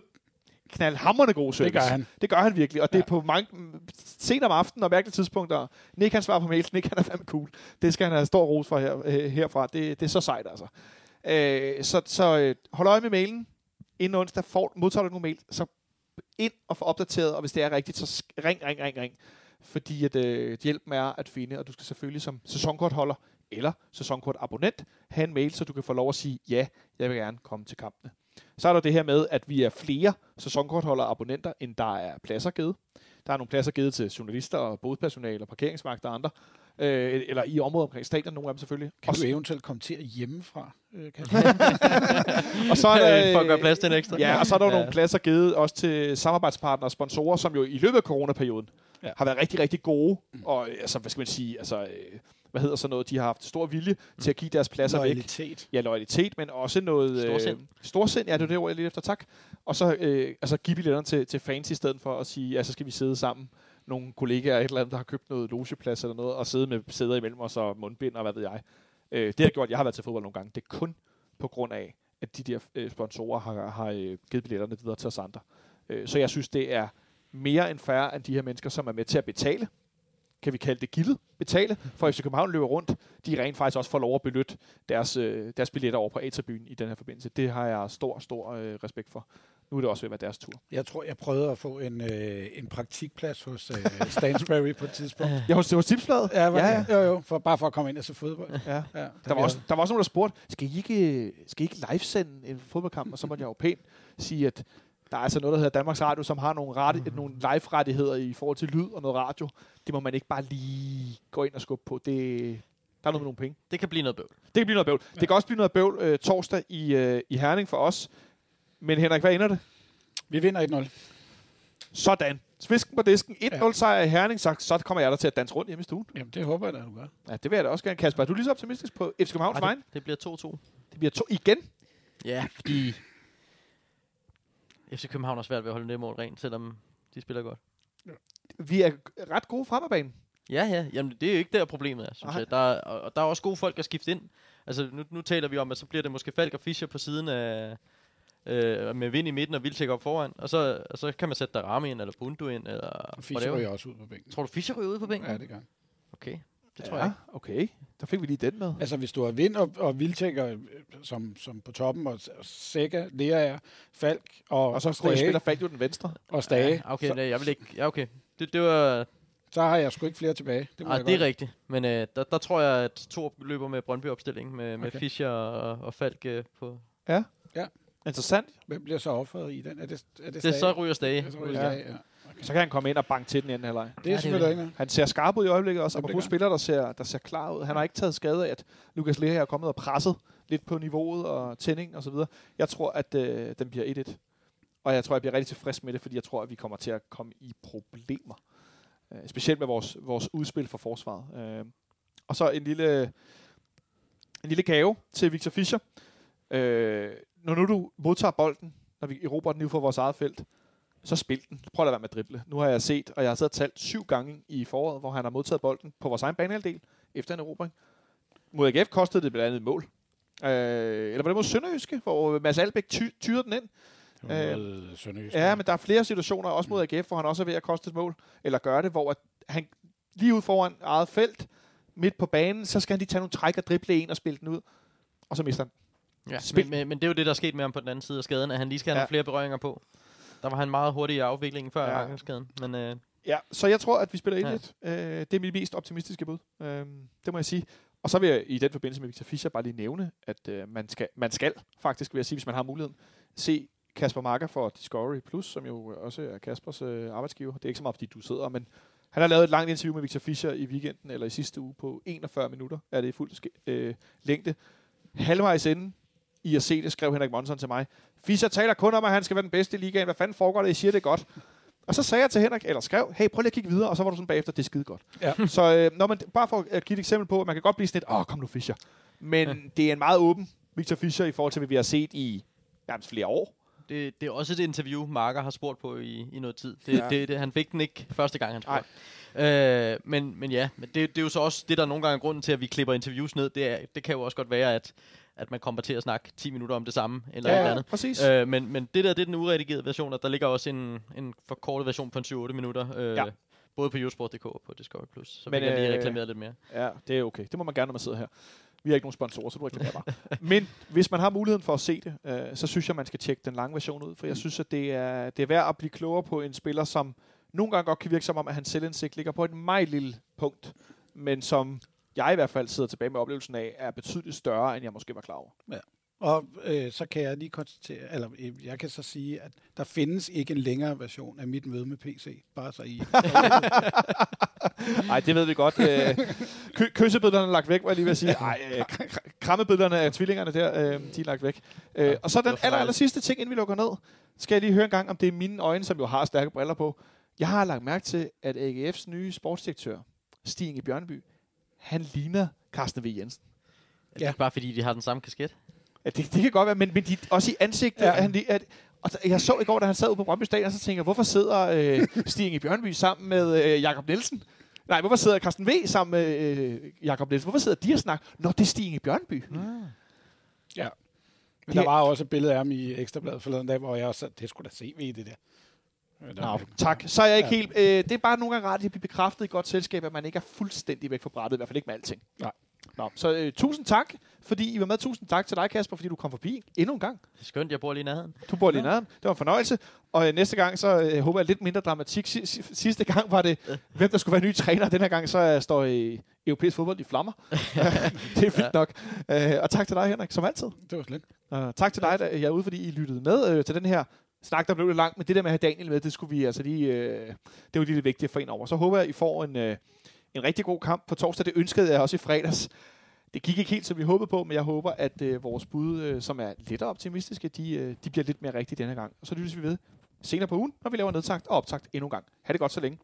knaldhammerende god service. gør han. Det gør han virkelig, og det Ja. er på mange, sent om aftenen og mærkelige tidspunkter. Nick han svarer på mails, Nick han er fandme cool. Det skal han have stor ros for her, øh, herfra. Det, det er så sejt altså. Øh, så så øh, hold øje med mailen. Inden onsdag får, modtager du nogle mail, så ind og få opdateret, og hvis det er rigtigt, så ring, ring, ring, ring. Fordi at, øh, hjælpen er at finde, og du skal selvfølgelig som sæsonkortholder eller sæsonkortabonnent have en mail, så du kan få lov at sige, ja, jeg vil gerne komme til kampene. Så er der det her med, at vi er flere sæsonkortholdere og abonnenter, end der er pladser givet. Der er nogle pladser givet til journalister og bådpersonale og parkeringsvagter og andre. Øh, eller i området omkring stadion, nogle af dem selvfølgelig. Kan og, du eventuelt komme til at hjemmefra, øh, Kasper? og så er der, For at gøre plads til en ekstra. Ja, og så er der Ja. nogle pladser givet også til samarbejdspartnere og sponsorer, som jo i løbet af coronaperioden Ja. har været rigtig, rigtig gode. Og øh, altså, hvad skal man sige, altså, øh, hvad hedder sådan noget, de har haft stor vilje mm. til at give deres pladser væk. Loyalitet. Ja, loyalitet, men også noget... Storsind. Øh, storsind, ja, det er det ord, jeg lige efter, tak. Og så øh, altså, give billetterne til, til fans i stedet for at sige, ja, så skal vi sidde sammen nogle kollegaer et eller andet, der har købt noget logeplads eller noget, og sidde med sæder imellem os og mundbind og hvad ved jeg. Øh, det har gjort, jeg har været til fodbold nogle gange. Det er kun på grund af, at de der øh, sponsorer har, har øh, givet billetterne videre til os andre. Øh, så jeg synes, det er mere end færre end de her mennesker, som er med til at betale, kan vi kalde det gildet, betale, for FC København løber rundt, de rent faktisk også får lov at benytte deres, øh, deres billetter over på A-tribunen i den her forbindelse. Det har jeg stor, stor øh, respekt for. Nu er det også ved at være deres tur. Jeg tror, jeg prøvede at få en, øh, en praktikplads hos øh, Stansbury på et tidspunkt. Ja, hos, hos Tipsbladet? Ja, var, ja, ja, ja. Jo, jo, for, bare for at komme ind og se fodbold. ja. Ja, Der var, også, der var også nogen, der spurgte, skal I ikke, skal I ikke livesende en fodboldkamp? Og så måtte jeg jo pænt sige, at der er altså noget, der hedder Danmarks Radio, som har nogle, rette, mm. nogle live-rettigheder i forhold til lyd og noget radio. Det må man ikke bare lige gå ind og skubbe på. Det, der er noget med nogle penge. Det kan blive noget bøvl. Det kan blive noget bøvl. Ja. Det kan også blive noget bøvl øh, torsdag i, øh, i Herning for os. Men Henrik, hvad ender det? Vi vinder 1-0. Sådan. Svisken på disken. 1-0 Ja. sejr i Herning. Så, så kommer jeg der til at danse rundt hjemme i stuen. Jamen, det håber jeg da, du gør. Ja, det vil jeg da også gerne. Kasper, er du lige så optimistisk på FC Københavns Ej, vegne? det, det bliver 2-2. Det bliver to igen. Ja, fordi FC København har svært ved at holde det mål rent, selvom de spiller godt. Vi er ret gode fremabanen. Ja, ja. Jamen, det er jo ikke der problemet er, synes Nej. jeg. Der er, og og der er også gode folk at skifte ind. Altså, nu, nu taler vi om, at så bliver det måske Falk og Fischer på siden af... Øh, med vind i midten og Vildtæk op foran. Og så, og så kan man sætte Darami ind, eller Bundu ind, eller... Fischer ryger også ud på bænken. Tror du, Fischer ryger ud på bænken? Ja, det gør. Okay, det tror jeg ikke. okay. Der fik vi lige den med. Altså, hvis du har Vind og, og Vildtækker øh, som, som på toppen, og, og Sækker, Lea, Falk og, Og så Stage, spiller Falk jo den venstre. og Stage, Ja, okay, så, nej, jeg vil ikke... Ja, okay. Det, det var... så har jeg sgu ikke flere tilbage. Det, må Ej, jeg det er godt. rigtigt. Men øh, der, der tror jeg, at to løber med Brøndby-opstilling, med, med Okay. Fischer og, og Falk øh, på... Interessant. Hvem bliver så offeret i den? Er det, er det, Det Stage? så ryger Stage. Det, så ryger Ja. Stage, ja. Så kan han komme ind og banke til den anden halvleg. det er det selvfølgelig er- ikke. Han ser skarp ud i øjeblikket også, og på spiller, der ser, der ser klar ud. Han har ikke taget skade af, at Lukas Lea er kommet og presset lidt på niveauet og tændingen og så videre. Jeg tror, at øh, den bliver 1-1. Og jeg tror, jeg bliver rigtig tilfreds med det, fordi jeg tror, at vi kommer til at komme i problemer. Øh, specielt med vores, vores udspil for forsvaret. Øh, og så en lille, en lille gave til Victor Fischer. Øh, når nu du modtager bolden, når vi erobrer den ud for vores eget felt, så spil den. Prøv at lade være med at drible. Nu har jeg set, og jeg har siddet og talt syv gange i foråret, hvor han har modtaget bolden på vores egen banehalvdel efter en erobring. Mod AGF kostede det blandt andet et mål. Øh, eller var det mod Sønderjyske, hvor Mads Albæk ty- tyrede den ind? Sønderjysk. Ja, men der er flere situationer, også mod AGF, hvor han også er ved at koste et mål, eller gøre det, hvor at han lige ud foran eget felt, midt på banen, så skal han lige tage nogle træk og drible en og spille den ud, og så mister han. Ja, Spil- men, men, men det er jo det, der er sket med ham på den anden side af skaden, at han lige skal have Ja. flere berøringer på. Der var han meget hurtig i afviklingen før Ja. ankelskaden. Men øh, Ja, så jeg tror, at vi spiller 1-1. Ja. Øh, det er mit mest optimistiske bud. Øh, det må jeg sige. Og så vil jeg i den forbindelse med Victor Fischer bare lige nævne, at øh, man, skal, man skal faktisk, vil jeg sige, hvis man har muligheden, se Kasper Marker for Discovery Plus, som jo også er Kaspers øh, arbejdsgiver. Det er ikke så meget, fordi du sidder, men han har lavet et langt interview med Victor Fischer i weekenden, eller i sidste uge, på 41 minutter, er det i fuld øh, længde. Halvvejs inden i at se det, skrev Henrik Monson til mig. Fischer taler kun om, at han skal være den bedste i ligaen. Hvad fanden foregår det? I siger det godt. Og så sagde jeg til Henrik, eller skrev, hey, prøv lige at kigge videre, og så var du sådan bagefter, det er skide godt. Ja. Så øh, når man, bare for at give et eksempel på, at man kan godt blive sådan lidt, åh, kom nu Fischer. Men det er en meget åben Victor Fischer i forhold til, hvad vi har set i nærmest flere år. det, det er også et interview, Marker har spurgt på i, i noget tid. Det, Ja. ja. det, det, han fik den ikke første gang, han spurgte. Øh, men, men ja, men det, det er jo så også det, der nogle gange er grunden til, at vi klipper interviews ned. Det, er, det kan jo også godt være, at, at man kommer til at snakke 10 minutter om det samme, eller ja, et eller andet. præcis. Øh, men, men det der, det er den uredigerede version, og der ligger også en, en forkortet version på en 7-8 minutter. Øh, Ja. Både på Eurosport.dk og på Discovery+. Plus. Så Men, men, jeg lige øh, reklamere lidt mere. Ja, det er okay. Det må man gerne, når man sidder her. Vi har ikke nogen sponsorer, så du reklamerer bare. Men hvis man har muligheden for at se det, øh, så synes jeg, man skal tjekke den lange version ud, for jeg synes, at det er, det er værd at blive klogere på en spiller, som nogle gange godt kan virke som om, at hans selvindsigt ligger på et meget lille punkt, men som jeg i hvert fald sidder tilbage med oplevelsen af, er betydeligt større, end jeg måske var klar over. Og øh, så kan jeg lige konstatere, eller øh, jeg kan så sige, at der findes ikke en længere version af mit møde med PC. Bare så I... Nej, det ved vi godt. Øh, kø- kyssebillederne er lagt væk, var jeg lige ved at sige. Ej, øh, kr- kr- krammebillederne af tvillingerne der, øh, de er lagt væk. Øh, og så den aller, aller sidste ting, inden vi lukker ned, skal jeg lige høre en gang, om det er mine øjne, som jo har stærke briller på. Jeg har lagt mærke til, at AGF's nye sportsdirektør, Stig Inge Bjørneby, han ligner Carsten V. Jensen. Ja. Det er bare fordi, de har den samme kasket. Ja, det, det kan godt være, men, men de, også i ansigtet. Ja. Han, at, og jeg så i går, da han sad ude på Brøndby Stadion, og så tænker jeg, hvorfor sidder øh, Stig i Bjørnby sammen med øh, Jakob Nielsen? Nej, hvorfor sidder Carsten V sammen med øh, Jakob Nielsen? Hvorfor sidder de og snakker? Nå, det er Stig i Bjørnby. Mm. Ja. Men der var også et billede af ham i Ekstrabladet forleden dag, hvor jeg også det skulle da se ved det der. Nå, tak. Så er jeg ikke ja. helt... Øh, det er bare nogle gange rart at blive bekræftet i godt selskab, at man ikke er fuldstændig væk fra brættet, i hvert fald ikke med alting. Nej. Nå, så øh, tusind tak, fordi I var med. Tusind tak til dig, Kasper, fordi du kom forbi endnu en gang. Det er skønt, jeg bor lige i nærheden. Du bor lige i nærheden. Det var en fornøjelse. Og øh, næste gang, så øh, håber jeg lidt mindre dramatik. Si- si- sidste gang var det, hvem der skulle være ny træner. Den her gang, så øh, står øh, europæisk fodbold i flammer. det er fint ja. nok. Øh, og tak til dig, Henrik, som altid. Det var slet. Uh, tak til dig, der, jeg er ude, fordi I lyttede med øh, til den her snak, der blev lidt langt. Men det der med at have Daniel med, det skulle vi altså lige... Øh, det var lige det vigtige for en over. Så håber jeg, I får en, øh, en rigtig god kamp på torsdag. Det ønskede jeg også i fredags. Det gik ikke helt, som vi håbede på, men jeg håber, at øh, vores bud, øh, som er lidt optimistiske, de, øh, de bliver lidt mere rigtige denne gang. Og så lyttes vi ved senere på ugen, når vi laver nedtagt og optagt endnu en gang. Ha' det godt så længe.